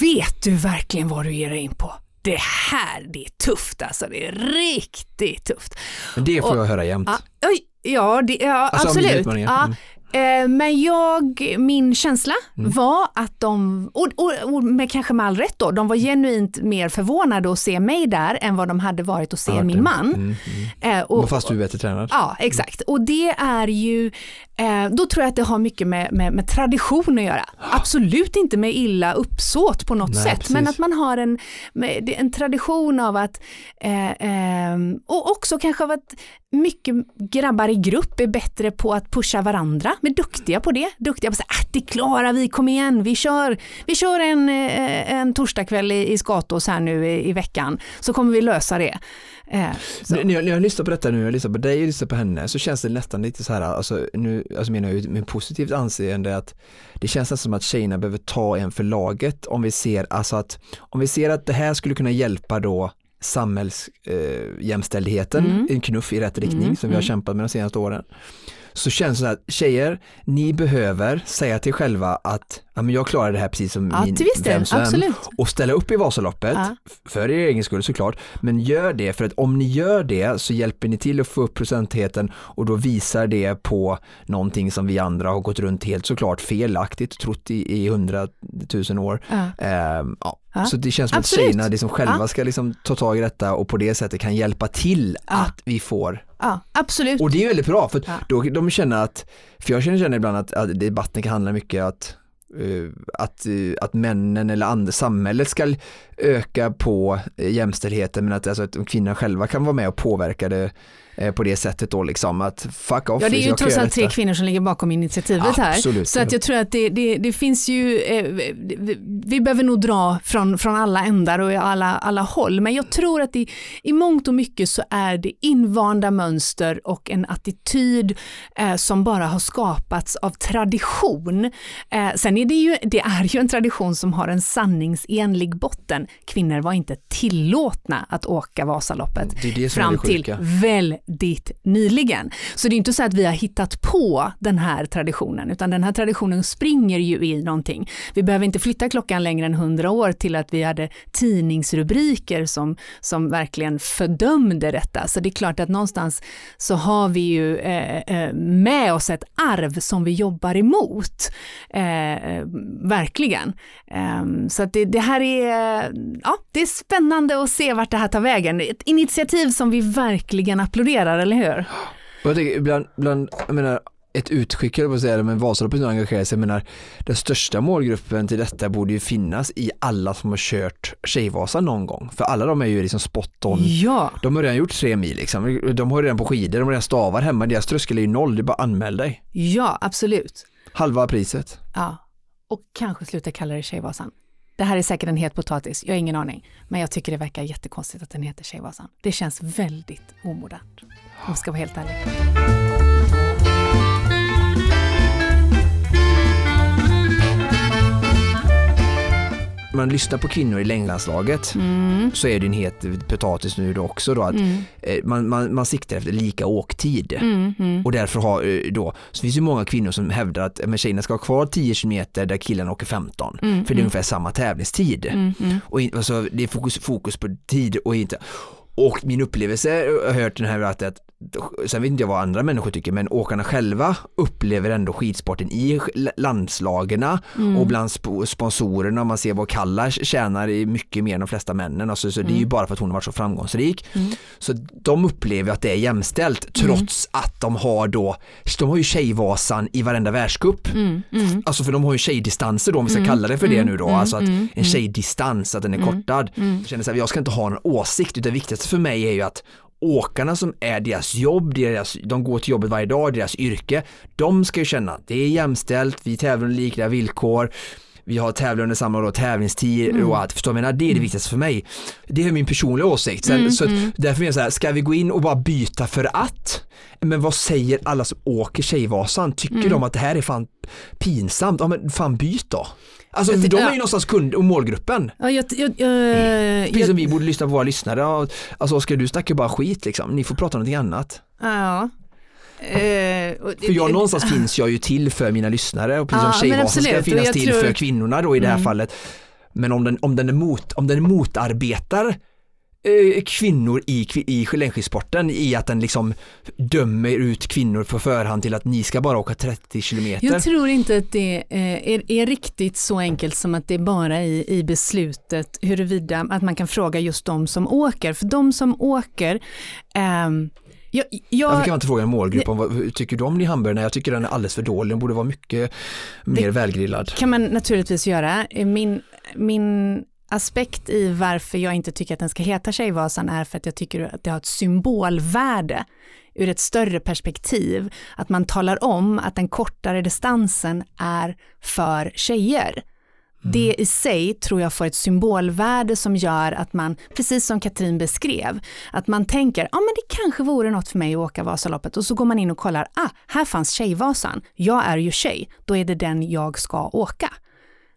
vet du verkligen vad du ger dig in på? Det här, det är tufft alltså, det är riktigt tufft. Men det får Och- jag höra jämt. Ja, ja, det, ja Alltså, absolut. Ja. Eh, Men jag, min känsla Mm. var att de, och, och, och med, kanske med all rätt då, de var genuint mer förvånade att se mig där än vad de hade varit att se Ja, min man. Mm, mm. Eh, och, Men fast du är bättre tränad. Ja, exakt. Och det är ju, eh, då tror jag att det har mycket med, med, med tradition att göra. Absolut inte med illa uppsåt på något Nej, sätt, precis. men att man har en, en tradition av att, eh, eh, och också kanske av att mycket grabbar i grupp är bättre på att pusha varandra, men duktiga på det. Duktiga på att säga, ah, det klarar vi, kom igen, vi kör, vi kör en, eh, en torsdagkväll i, i Skatås här nu i, i veckan, så kommer vi lösa det. Eh. När jag, när jag lyssnar på detta nu, jag lyssnar på dig och lyssnar på henne, så känns det nästan lite så här, alltså nu alltså menar jag med positivt anseende att det känns nästan som att tjejerna behöver ta en för laget om vi ser, alltså att om vi ser att det här skulle kunna hjälpa då samhällsjämställdheten, eh, Mm. en knuff i rätt riktning Mm, som vi har mm. kämpat med de senaste åren. Så känns det så här, tjejer, ni behöver säga till själva att ja, men jag klarar det här precis som Ja, min till viss del, vem som än absolut. och ställa upp i Vasaloppet Ja. för er egen skull såklart. Men gör det för att om ni gör det så hjälper ni till att få upp procentheten och då visar det på någonting som vi andra har gått runt helt såklart felaktigt trott i, i hundratusen år. Ja. Ehm, ja. Så det känns som Absolut. att tjejerna liksom själva ska liksom ta tag i detta och på det sättet kan hjälpa till att vi får Ja, absolut. och det är väldigt bra för då de känner att, för jag känner, ibland att, att debatten kan handla mycket att Eh, att, eh, att männen eller andra, samhället ska öka på eh, jämställdheten men att, alltså, att kvinnorna själva kan vara med och påverka det på det sättet då liksom att fuck off. Ja, det är ju trots allt tre kvinnor som ligger bakom initiativet här. Absolut. Så att jag tror att det, det, det finns ju, eh, vi, behöver nog dra från, från alla ändar och alla, alla håll, men jag tror att i, i mångt och mycket så är det invanda mönster och en attityd eh, som bara har skapats av tradition. Eh, sen är det ju, det är ju en tradition som har en sanningsenlig botten. Kvinnor var inte tillåtna att åka Vasaloppet Det det fram det till sjuka väldigt nyligen. Så det är inte så att vi har hittat på den här traditionen, utan den här traditionen springer ju i någonting. Vi behöver inte flytta klockan längre än hundra år till att vi hade tidningsrubriker som, som verkligen fördömde detta. Så det är klart att någonstans så har vi ju eh, eh med oss ett arv som vi jobbar emot. Eh, verkligen. Eh, så att det, det här är, ja, det är spännande att se vart det här tar vägen. Ett initiativ som vi verkligen applåderar, eller hur? Och jag tänker, ibland, ibland, jag menar, ett utskick, på att säga men Vasaloppet nu engagerar sig, jag menar, den största målgruppen till detta borde ju finnas i alla som har kört Tjejvasan någon gång. För alla de är ju liksom spot on. Ja, De har redan gjort tre mil liksom. De har redan på skidor, de har redan stavar hemma, deras tröskel är ju noll, det är bara anmäl dig. ja, absolut. Halva priset. Ja. Och kanske sluta kalla det Tjejvasan. Det här är säkert en het potatis, jag har ingen aning. Men jag tycker det verkar jättekonstigt att den heter Tjejvasan. Det känns väldigt omodernt, om jag ska vara helt ärlig. Man lyssnar på kvinnor i längdlandslaget Mm. så är det en het potatis nu då också då att Mm. eh, man, man, man siktar efter lika åktid. Mm. Mm. Och därför har eh, då, så finns det många kvinnor som hävdar att men tjejerna ska ha kvar 10 km där killarna åker 15. Mm, För det är ungefär samma tävlingstid. Mm. Mm. Och in, alltså, det är fokus, fokus på tid och inte och min upplevelse, jag har hört den här att sen vet inte jag vad andra människor tycker, men åkarna själva upplever ändå skidsporten i landslagerna Mm. och bland sp- sponsorerna, man ser vad Kalla tjänar mycket mer än de flesta männen, alltså, så det är ju Mm. bara för att hon har varit så framgångsrik. Mm. Så de upplever att det är jämställt trots att de har då, de har ju Tjejvasan i varenda världscup. Mm. Mm. Alltså för de har ju tjejdistanser då om vi ska Mm, kalla det för det mm, nu då, mm, alltså att mm, en tjejdistans, att den är Mm, kortad. Mm. Jag känner så här, jag ska inte ha någon åsikt utan det viktigaste för mig är ju att åkarna som är deras jobb, deras, de går till jobbet varje dag, deras yrke, de ska ju känna att det är jämställt, vi tävlar under liknande villkor, vi har tävlar under samma då, tävlingstid Mm. och allt, förstår du menar? Det är det viktigaste för mig. Det är min personliga åsikt. Sen, Mm, så att, mm. därför menar jag så här, ska vi gå in och bara byta för att? Men vad säger alla som åker Tjejvasan? Tycker Mm. de att det här är fan pinsamt? Ja men fan byt då. Alltså ty- de är ja. ju någonstans kund och målgruppen. Ja, jag, jag, jag, Precis jag, som vi borde lyssna på våra lyssnare. Alltså Oskar du snackar bara skit liksom. Ni får prata om någonting annat. ja. Eh, För jag någonstans finns jag ju till för mina lyssnare och precis Ja, som Tjejvasan ska. Och finnas jag till tror- för kvinnorna då i det här Mm. fallet. Men om den, om den, är mot, om den motarbetar eh, kvinnor i, i längdskidsporten i att den liksom dömer ut kvinnor på förhand till att ni ska bara åka 30 kilometer. Jag tror inte att det eh, är, är riktigt så enkelt som att det är bara i, i beslutet huruvida att man kan fråga just de som åker. För de som åker, ehm, jag, jag, Varför kan man inte fråga en målgrupp om vad tycker du om din hamburgare? Jag tycker den är alldeles för dålig, den borde vara mycket mer välgrillad. kan man naturligtvis göra. Min, min aspekt i varför jag inte tycker att den ska heta Tjejvasan är för att jag tycker att det har ett symbolvärde ur ett större perspektiv. Att man talar om att den kortare distansen är för tjejer. Det i sig tror jag får ett symbolvärde som gör att man, precis som Katrin beskrev, att man tänker, ja men det kanske vore något för mig att åka Vasaloppet. Och så går man in och kollar, ah, här fanns Tjejvasan, jag är ju tjej, då är det den jag ska åka.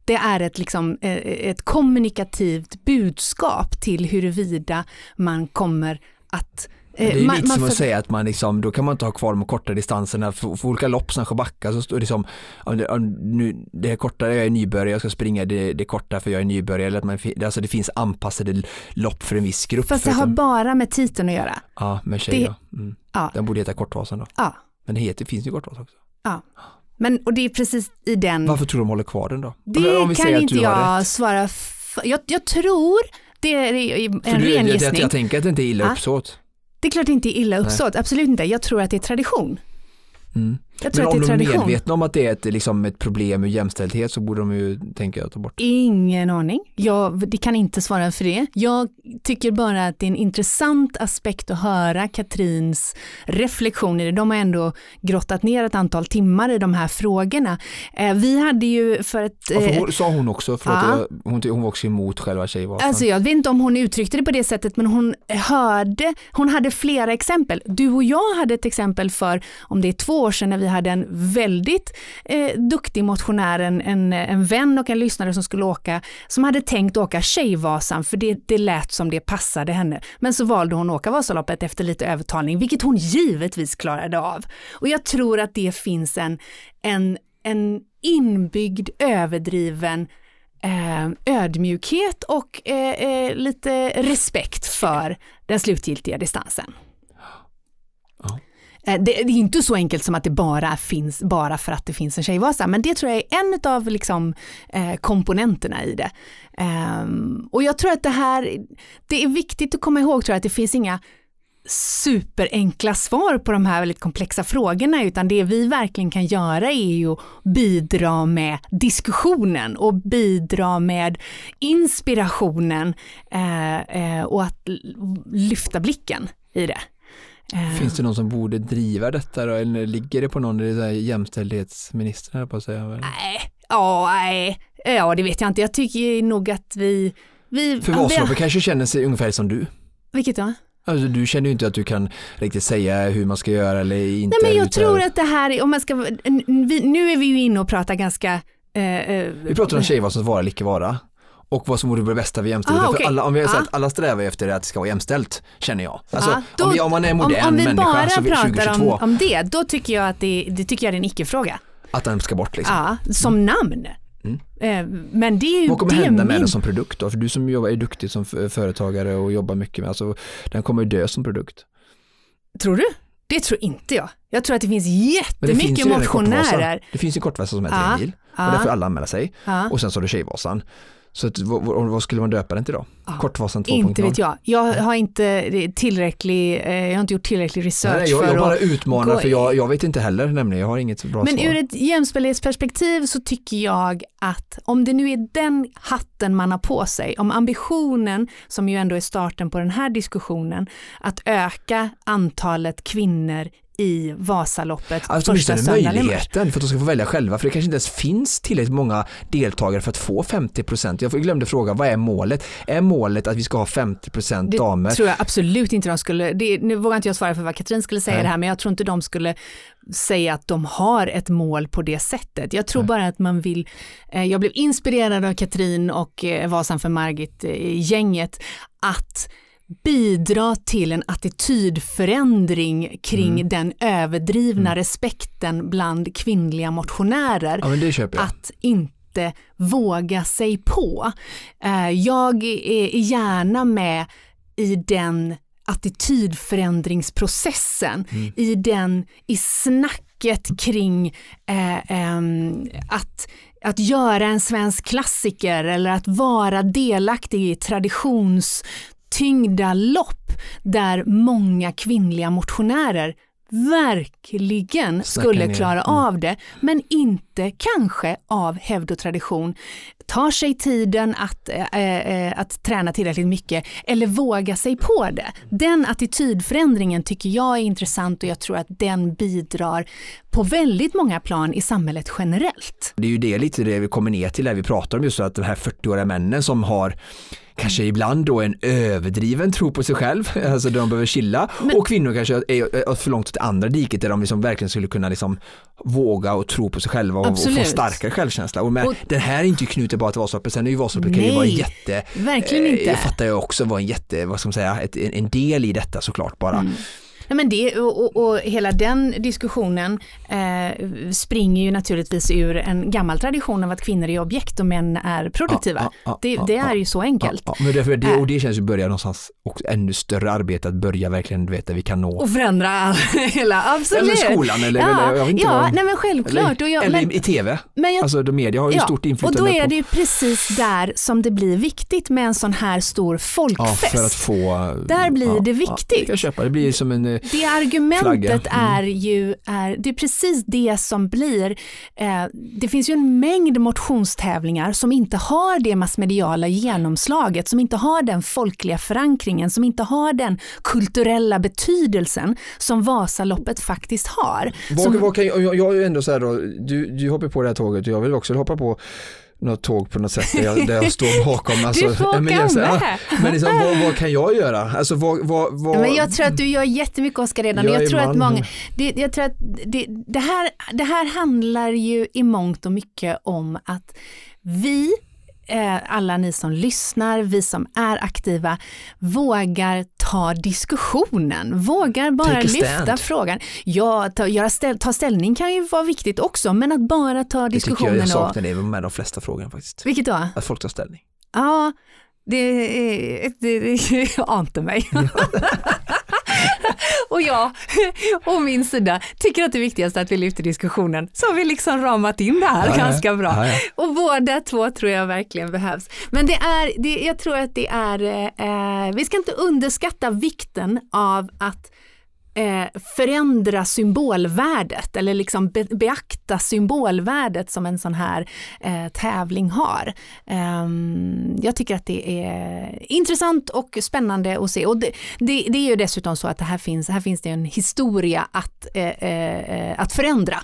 Det är ett, liksom, eh, ett kommunikativt budskap till huruvida man kommer att Det är eh, man- lite man som att för- säga att man liksom, då kan man inte ha kvar de korta distanserna för, för olika lopp som backa så står det som, om det, om nu, det är korta, jag är nybörjare, jag ska springa det, det korta för jag är nybörjare, eller att man, alltså det finns anpassade lopp för en viss grupp. Fast det har förutom- bara med titeln att göra. Ja, med tjej det- ja. Mm. Ja. Den borde heta Kortvasan då. Ja. Men det heter, finns ju Kortvasan också. Men, och det är precis i den Varför tror du de håller kvar den då? Det Om- om vi kan inte jag svara för. Jag, jag tror, det är en ren jag, jag, gissning. jag tänker att det inte är illa Ja. uppsåt. Det är klart det inte är illa uppsåt, absolut inte. Jag tror att det är tradition. Mm. Jag tror Men om de är tradition. medvetna om att det är ett, liksom ett problem med jämställdhet så borde de ju tänka att ta bort det. Ingen aning. Jag det kan inte svara för det. Jag tycker bara att det är en intressant aspekt att höra Katrins reflektioner. De har ändå grottat ner ett antal timmar i de här frågorna. Eh, vi hade ju för ett... Ja, för eh, hon, sa hon också, förlåt, Ja. jag, hon, hon var också emot själva Tjejvasan. Alltså jag vet inte om hon uttryckte det på det sättet men hon hörde, hon hade flera exempel. Du och jag hade ett exempel för, om det är två år sedan när vi hade en väldigt eh, duktig motionär, en, en, en vän och en lyssnare som skulle åka, som hade tänkt åka Tjejvasan för det, det lät som det passade henne. Men så valde hon att åka Vasaloppet efter lite övertalning, vilket hon givetvis klarade av. Och jag tror att det finns en, en, en inbyggd överdriven eh, ödmjukhet och eh, eh, lite respekt för den slutgiltiga distansen. Eh, det, det är inte så enkelt som att det bara finns bara för att det finns en Tjejvasa, men det tror jag är en av liksom, eh, komponenterna i det. Ehm, och jag tror att det här, det är viktigt att komma ihåg tror jag, att det finns inga superenkla svar på de här väldigt komplexa frågorna, utan det vi verkligen kan göra är ju att bidra med diskussionen och bidra med inspirationen eh, eh, och att lyfta blicken i det. Eh, Finns det någon som borde driva detta då? Eller ligger det på någon, det är jämställdhetsministern på att säga? Nej, ja, nej, ja det vet jag inte. Jag tycker nog att vi... vi För Vasaloppet kanske känner sig ungefär som du. Vilket då? Alltså du känner ju inte att du kan riktigt säga hur man ska göra eller inte. Nej men jag utan- tror att det här, är- om man ska, vi, nu är vi ju inne och pratar ganska... Eh, eh, Vi pratar om Tjejvasans vara eller icke vara. Och vad som vore det bästa för jämställdhet. Ah, För okej. alla, om vi sagt, alla strävar efter att det ska vara jämställt, känner jag. Alltså, Ja, då- om, vi, om man är modern om, om vi människa bara så vi, pratar 2022, om, om det, då tycker jag att det, det tycker jag är en icke-fråga. att den ska bort liksom. Ja, som namn. Mm. Eh, men det är ju Vad kommer det hända med min... den som produkt då? För du som jobbar, är duktig som företagare och jobbar mycket med, alltså den kommer ju dö som produkt. Tror du? Det tror inte jag. Jag tror att det finns Men det finns jättemycket motionärer. Det finns ju en kortvasa som heter Ja, och ja. där får alla anmäla sig. Ja. Och sen så har du Tjejvasan Så att, vad, vad, skulle man döpa den till då? Ja, Kortvasan 2.0? Inte vet jag. Jag har inte tillräcklig, eh, jag har inte gjort tillräcklig research Nej, jag, för jag bara att utmanar för jag, jag vet inte heller nämligen, jag har inget bra Men svar. ur ett jämställdhetsperspektiv så tycker jag att om det nu är den hatten man har på sig, om ambitionen, som ju ändå är starten på den här diskussionen, att öka antalet kvinnor i Vasaloppet Alltså första söndagen möjligheten för att de ska få välja själva för det kanske inte ens finns tillräckligt många deltagare för att få 50%. Jag glömde fråga, vad är målet? Är målet att vi ska ha 50% Det damer? tror jag absolut inte de skulle, det, nu vågar inte jag svara för vad Katrin skulle säga Nej. det här, men jag tror inte de skulle säga att de har ett mål på det sättet. Jag tror Nej. bara att man vill, eh, jag blev inspirerad av Katrin och eh, Vasan för Margit-gänget att bidra till en attitydförändring kring Mm. den överdrivna respekten bland kvinnliga motionärer Ja att inte våga sig på. Eh, Jag är gärna med i den attitydförändringsprocessen, Mm. i den, i snacket kring eh, ehm, att att göra en svensk klassiker eller att vara delaktig i traditionstyngda lopp där många kvinnliga motionärer verkligen Snacka skulle ner. klara Mm. av det, men inte kanske av hävd och tradition tar sig tiden att, eh, att träna tillräckligt mycket eller våga sig på det. Den attitydförändringen tycker jag är intressant och jag tror att den bidrar på väldigt många plan i samhället generellt. Det är ju det lite det vi kommer ner till där vi pratar om just att de här 40-åriga männen som har kanske ibland då en överdriven tro på sig själv, alltså de behöver chilla Men- och kvinnor kanske är är för långt åt andra diket där de liksom verkligen skulle kunna liksom våga och tro på sig själva och, och få starkare självkänsla. Och, men, Och- den här är inte knutet bara till Vasaloppet, sen är ju Vasaloppet kan ju vara en jätte, Verkligen eh, inte. jag fattar jag också var en jätte, vad ska man säga, ett, en en del i detta såklart bara. Mm. Nej, men det, och, och, och hela den diskussionen eh, springer ju naturligtvis ur en gammal tradition av att kvinnor är objekt och män är produktiva. Ja, ja, det, ja, det ja, är ju så enkelt. Ja, ja, men därför det, och det känns ju börja någonstans och ännu större arbete att börja verkligen du vet där vi kan nå. Och förändra hela, absolut. Eller skolan eller, ja, eller jag vet inte ja vad. nej men självklart. eller och jag, eller men, i, tv. men jag, Alltså de media har ju ja, stort och inflytande då är på, det ju precis där som det blir viktigt med en sån här stor ja, folkfest. för att få. Där blir ja, det Ja, viktigt. det kan jag köpa, det blir som en eh, Det argumentet Flagga. Mm. är ju, är, det är precis det som blir, eh, det finns ju en mängd motionstävlingar som inte har det massmediala genomslaget, som inte har den folkliga förankringen, som inte har den kulturella betydelsen som Vasaloppet faktiskt har. Vad, Som- jag, jag, jag är ju ändå så här då, du, du hoppar på det här tåget och jag vill också hoppa på något tåg på något sätt där jag, där jag står bakom. Alltså, du får men jag, med. ja, men liksom, vad, vad kan jag göra? Alltså vad, vad, vad, men jag tror att du gör jättemycket Oskar redan. Jag, Jag tror att många, det, jag tror att det, det, här, det här handlar ju i mångt och mycket om att vi, alla ni som lyssnar, vi som är aktiva, vågar ta diskussionen, vågar bara lyfta frågan. Ja, ta, göra ställ, ta ställning kan ju vara viktigt också, men att bara ta det tycker jag diskussionen jag och... saknar det med de flesta frågorna faktiskt. Vilket då? Att folk tar ställning. Ja, det, är- det, det ante mig. och jag, å min sida, tycker att det viktigaste är att vi lyfter diskussionen. Så har vi liksom ramat in det här Ja, ganska bra. Ja, ja. Och båda två tror jag verkligen behövs. Men det är, det, jag tror att det är, eh, vi ska inte underskatta vikten av att eh, förändra symbolvärdet eller liksom be, beakta symbolvärdet som en sån här eh, tävling har. Ehm, jag tycker att det är intressant och spännande att se och det, det, det är ju dessutom så att det här finns, här finns det en historia att, eh, eh, att förändra.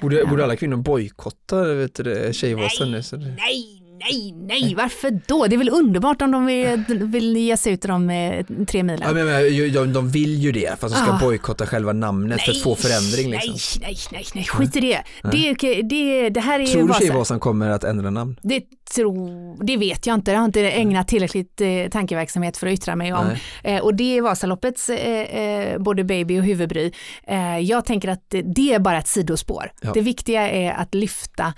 Borde, borde alla kvinnor bojkotta Tjejvasan nu? Det... Nej, nej, nej, varför då? Det är väl underbart om de vill, vill ge sig ut de eh, tre Ja, milen. men, men, ju- de, de vill ju det, fast de ska Ah. bojkotta själva namnet för att få förändring. Liksom. Nej, nej, nej, nej, skit i det. Det, det, det här är Tror du Vasa. Tjejvasan kommer att ändra namn? Det, tror, det vet jag inte, jag har inte ägnat tillräckligt eh, tankeverksamhet för att yttra mig om. Nej. Eh, och det är Vasaloppets eh, eh, både baby och huvudbry. Eh, jag tänker att det, det är bara ett sidospår. Ja. Det viktiga är att lyfta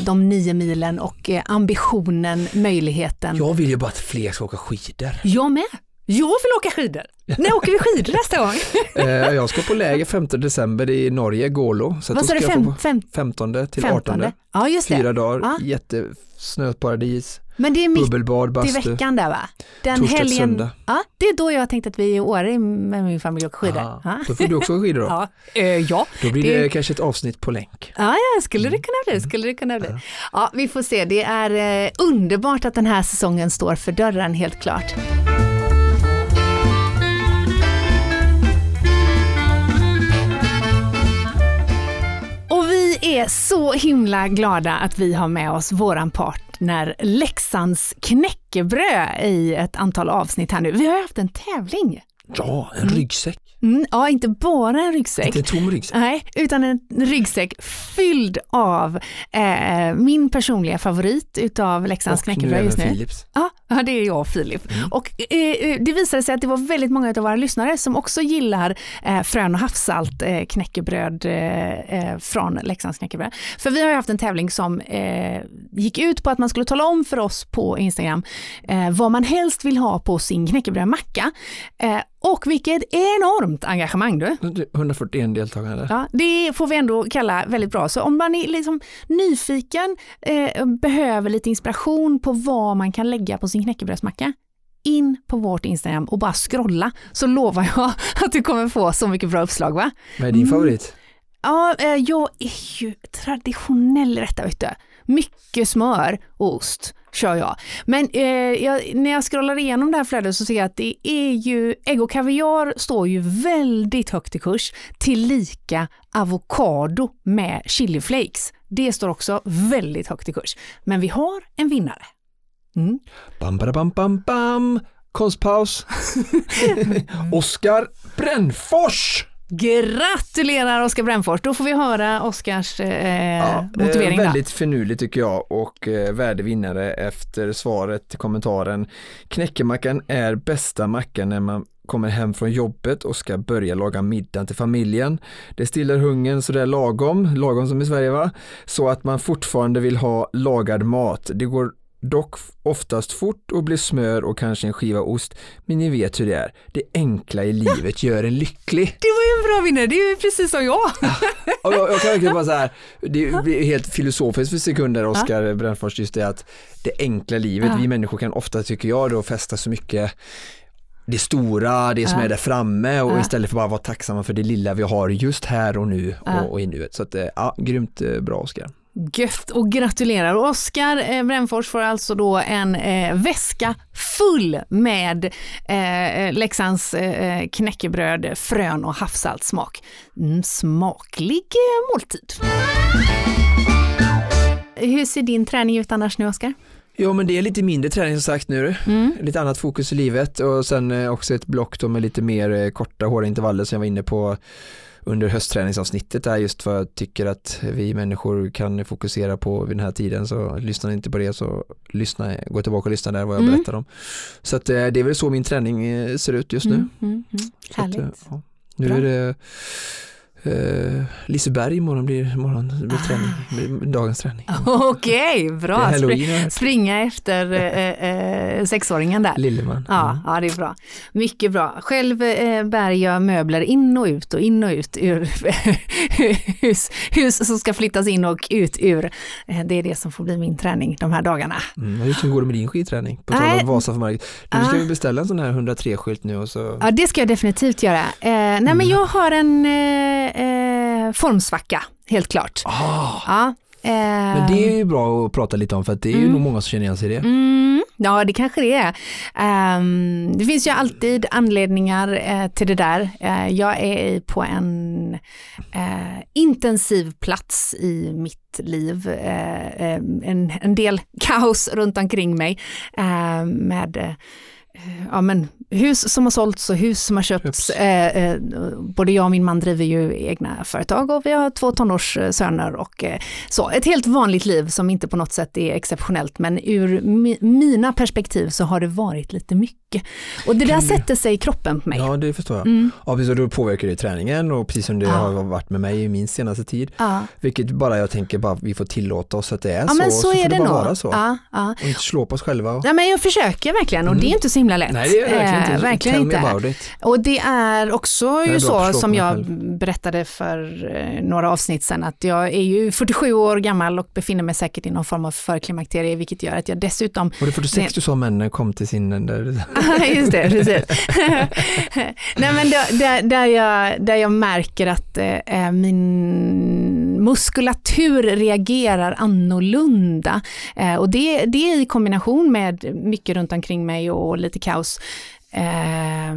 de nio milen och eh, ambitionen, möjligheten. Jag vill ju bara att fler ska åka skidor. Jag med. Jag vill åka skidor. När åker vi skidor nästa gång? Eh, jag ska på läger 15 december i Norge, Gålo. Så Vad sa du, ska jag fem, få fem, på 15 till 15? 18. Ja, just det. Fyra dagar, Ja. jättesnöparadis. Men det är mitt bubbelbad, i bastu. veckan där va? Den Torsdag helgen. söndag. Ja, det är då jag tänkte att vi är i Åre med min familj och skidor. Ah, Ja. Då får du också skidor då. Ja, eh, ja. Då blir det, Det- kanske ett avsnitt på länk. Ja, ja, skulle det kunna bli. Skulle det kunna bli. Ja, vi får se. Det är eh, underbart att den här säsongen står för dörren, helt klart. Vi är så himla glada att vi har med oss våran partner Leksands knäckebröd i ett antal avsnitt här nu. Vi har ju haft en tävling. Ja, en ryggsäck. Mm, ja, inte bara en ryggsäck. Inte en tom ryggsäck. Nej, utan en ryggsäck fylld av eh, min personliga favorit utav Leksands Och nu knäckebröd just nu. Philips. Ja, ja, det är jag och Filip. Och eh, det visade sig att det var väldigt många av våra lyssnare som också gillar eh, frön och havssalt eh, knäckebröd eh, eh, från Leksands knäckebröd. För vi har ju haft en tävling som eh, gick ut på att man skulle tala om för oss på Instagram eh, vad man helst vill ha på sin knäckebrödmacka. Eh, och vilket enormt engagemang du. 141 deltagare. Ja, det får vi ändå kalla väldigt bra. Så om man är liksom nyfiken, eh, behöver lite inspiration på vad man kan lägga på sin knäckebrödsmacka, in på vårt Instagram och bara scrolla så lovar jag att du kommer få så mycket bra uppslag. va? Vad är din Mm. favorit? Ja, eh, jag är ju traditionell i detta, vet du. Mycket smör och ost kör jag. Men eh, jag, när jag scrollar igenom det här flödet så ser jag att det är ju, ägg och kaviar står ju väldigt högt i kurs, tillika avokado med chiliflakes. Det står också väldigt högt i kurs. Men vi har en vinnare. Mm. Bam, bam, bam, bam. Konstpaus. Oskar Brännfors. Gratulerar Oskar Brännfors, då får vi höra Oskars eh, Ja, motivering. eh, väldigt finurligt tycker jag och eh, värdevinnare efter svaret till kommentaren. Knäckemackan är bästa mackan när man kommer hem från jobbet och ska börja laga middag till familjen. Det stillar hungern sådär lagom, lagom som i Sverige va, så att man fortfarande vill ha lagad mat. Det går dock oftast fort och blir smör och kanske en skiva ost, men ni vet hur det är. Det enkla i livet gör en lycklig. Det var ju en bra vinnare, det är ju precis som jag. Och jag, jag kan verkligen bara så här, det blir helt filosofiskt för sekunder Oskar Brännfors, just det att det enkla livet, Ja. vi människor kan ofta tycker jag då fästa så mycket det stora, det som Ja. är där framme och Ja. istället för bara vara tacksamma för det lilla vi har just här och nu Ja. och, och i nuet. Så att, eh, ja, grymt eh, bra Oskar. Gött och gratulerar. Oskar eh, Brännfors får alltså då en eh, väska full med eh, Leksands eh, knäckebröd, frön och havssaltssmak. Mm, smaklig eh, måltid. Hur ser din träning ut annars nu Oskar? Ja men det är lite mindre träning som sagt nu, Mm. lite annat fokus i livet och sen eh, också ett block då med lite mer eh, korta hårda intervaller som jag var inne på under höstträningsavsnittet där just för att jag tycker att vi människor kan fokusera på vid den här tiden så lyssnar ni inte på det så lyssna, gå tillbaka och lyssna där vad jag Mm. berättar om. Så att eh, det är väl så min träning eh, ser ut just nu. Mm, mm, mm. Att, eh, Härligt. ja. Nu Bra. är det eh, Liseberg imorgon blir, imorgon blir träning, blir dagens träning. Okej, är bra. Springa efter eh, eh, sexåringen där. Lilleman. Ja, Mm. ja, det är bra. Mycket bra. Själv eh, bär jag möbler in och ut och in och ut ur hus, hus som ska flyttas in och ut ur. Eh, det är det som får bli min träning de här dagarna. Mm, hur går det med din skidträning? På tal om Vasa för Margit. Du ska Ah. vi beställa en sån här 103-skylt nu och så Ja, det ska jag definitivt göra. Eh, nej, men jag har en eh, formsvacka, helt klart. ah, Ja, eh, Men det är ju bra att prata lite om för att det är ju Mm. nog många som känner igen sig i det. Mm, ja, det kanske det är. Ehm, det finns ju alltid anledningar eh, till det där. Eh, jag är på en eh, intensiv plats i mitt liv. En, en del kaos runt omkring mig med ja, men hus som har sålts och hus som har köpts. Eh, eh, både jag och min man driver ju egna företag och vi har två tonårssöner och eh, så. Ett helt vanligt liv som inte på något sätt är exceptionellt men ur mi mina perspektiv så har det varit lite mycket. Och det där sätter sig i kroppen på mig. Ja, det förstår jag. Mm. Ja, precis, och då påverkar det träningen och precis som det Ja. har varit med mig i min senaste tid. Ja, Vilket bara jag tänker bara vi får tillåta oss att det är ja så. men så, får är det bara nog. vara så. Ja, ja. Och inte slå på oss själva. Och... Ja, men jag försöker verkligen och det är inte så himla lätt. Nej, det är verkligen inte. Eh, verkligen inte. Och det är också ju så som jag själv. berättade för eh, några avsnitt sedan att jag är ju 47 år gammal och befinner mig säkert i någon form av förklimakterie vilket gör att jag dessutom Var det 46 du sa männen kom till sin... Där... Just det, precis. Nej, men där, där, jag, där jag märker att eh, min muskulatur reagerar annorlunda. Eh, och det, det är i kombination med mycket runt omkring mig och lite kaos. Eh,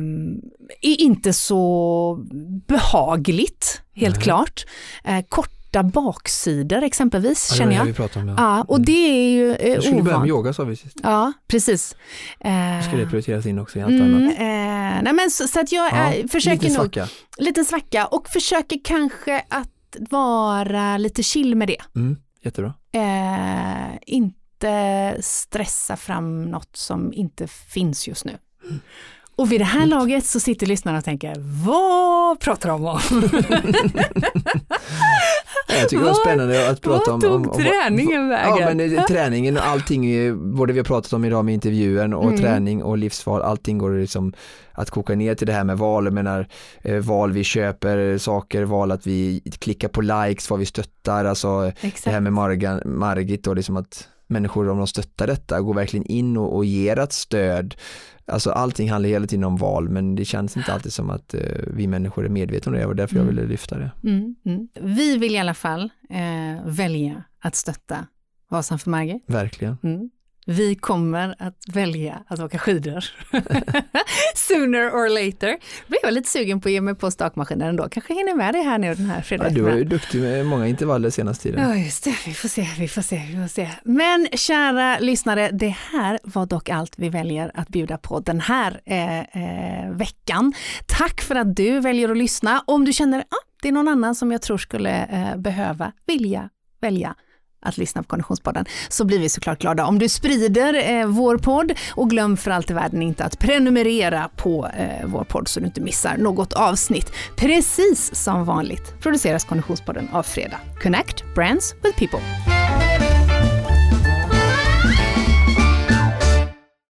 är inte så behagligt, helt Nej. klart. Eh, korta baksidor exempelvis, Ja, känner vi jag. pratade om. Ja. Ja, och det är ju eh, Jag skulle börja med yoga sa vi sist. Ja, precis. Eh, Ska det prioriteras in också i allt Mm, annat? eh, nej men så, så att jag Ja, försöker lite nog, svacka. liten svacka och försöker kanske att vara lite chill med det. Mm, jättebra. Eh, inte stressa fram något som inte finns just nu. Och vid det här laget så sitter lyssnarna och tänker, vad pratar de om? Jag tycker det var spännande att prata om... Om, om träningen Ja, vägen? men eh, träningen och allting, eh, både vi har pratat om idag med intervjun och Mm. träning och livsval, allting går liksom att koka ner till det här med val, jag menar eh, val vi köper saker, val att vi klickar på likes, vad vi stöttar, alltså Exakt. det här med Margan, Margit och liksom att människor om de stöttar detta går verkligen in och, och ger ett stöd. Alltså allting handlar hela tiden om val men det känns inte alltid som att eh, vi människor är medvetna om det och därför jag Mm. ville lyfta det. Mm, mm. Vi vill i alla fall eh, välja att stötta Vasan för Margit. Verkligen. Mm. Vi kommer att välja att åka skidor. Sooner or later. Blev jag lite sugen på att ge mig på stakmaskinen ändå. Kanske hinner med det här nu den här Ja, fredagen. du var ju duktig med många intervaller senaste tiden. Ja, just det. Vi får se, vi får se, vi får se. Men kära lyssnare, det här var dock allt vi väljer att bjuda på den här eh, eh, veckan. Tack för att du väljer att lyssna. Om du känner att ah, det är någon annan som jag tror skulle eh, behöva, vilja, välja att lyssna på Konditionspodden så blir vi såklart glada om du sprider eh, vår podd och glöm för allt i världen inte att prenumerera på eh, vår podd så du inte missar något avsnitt. Precis som vanligt produceras Konditionspodden av Fredag. Connect Brands with People.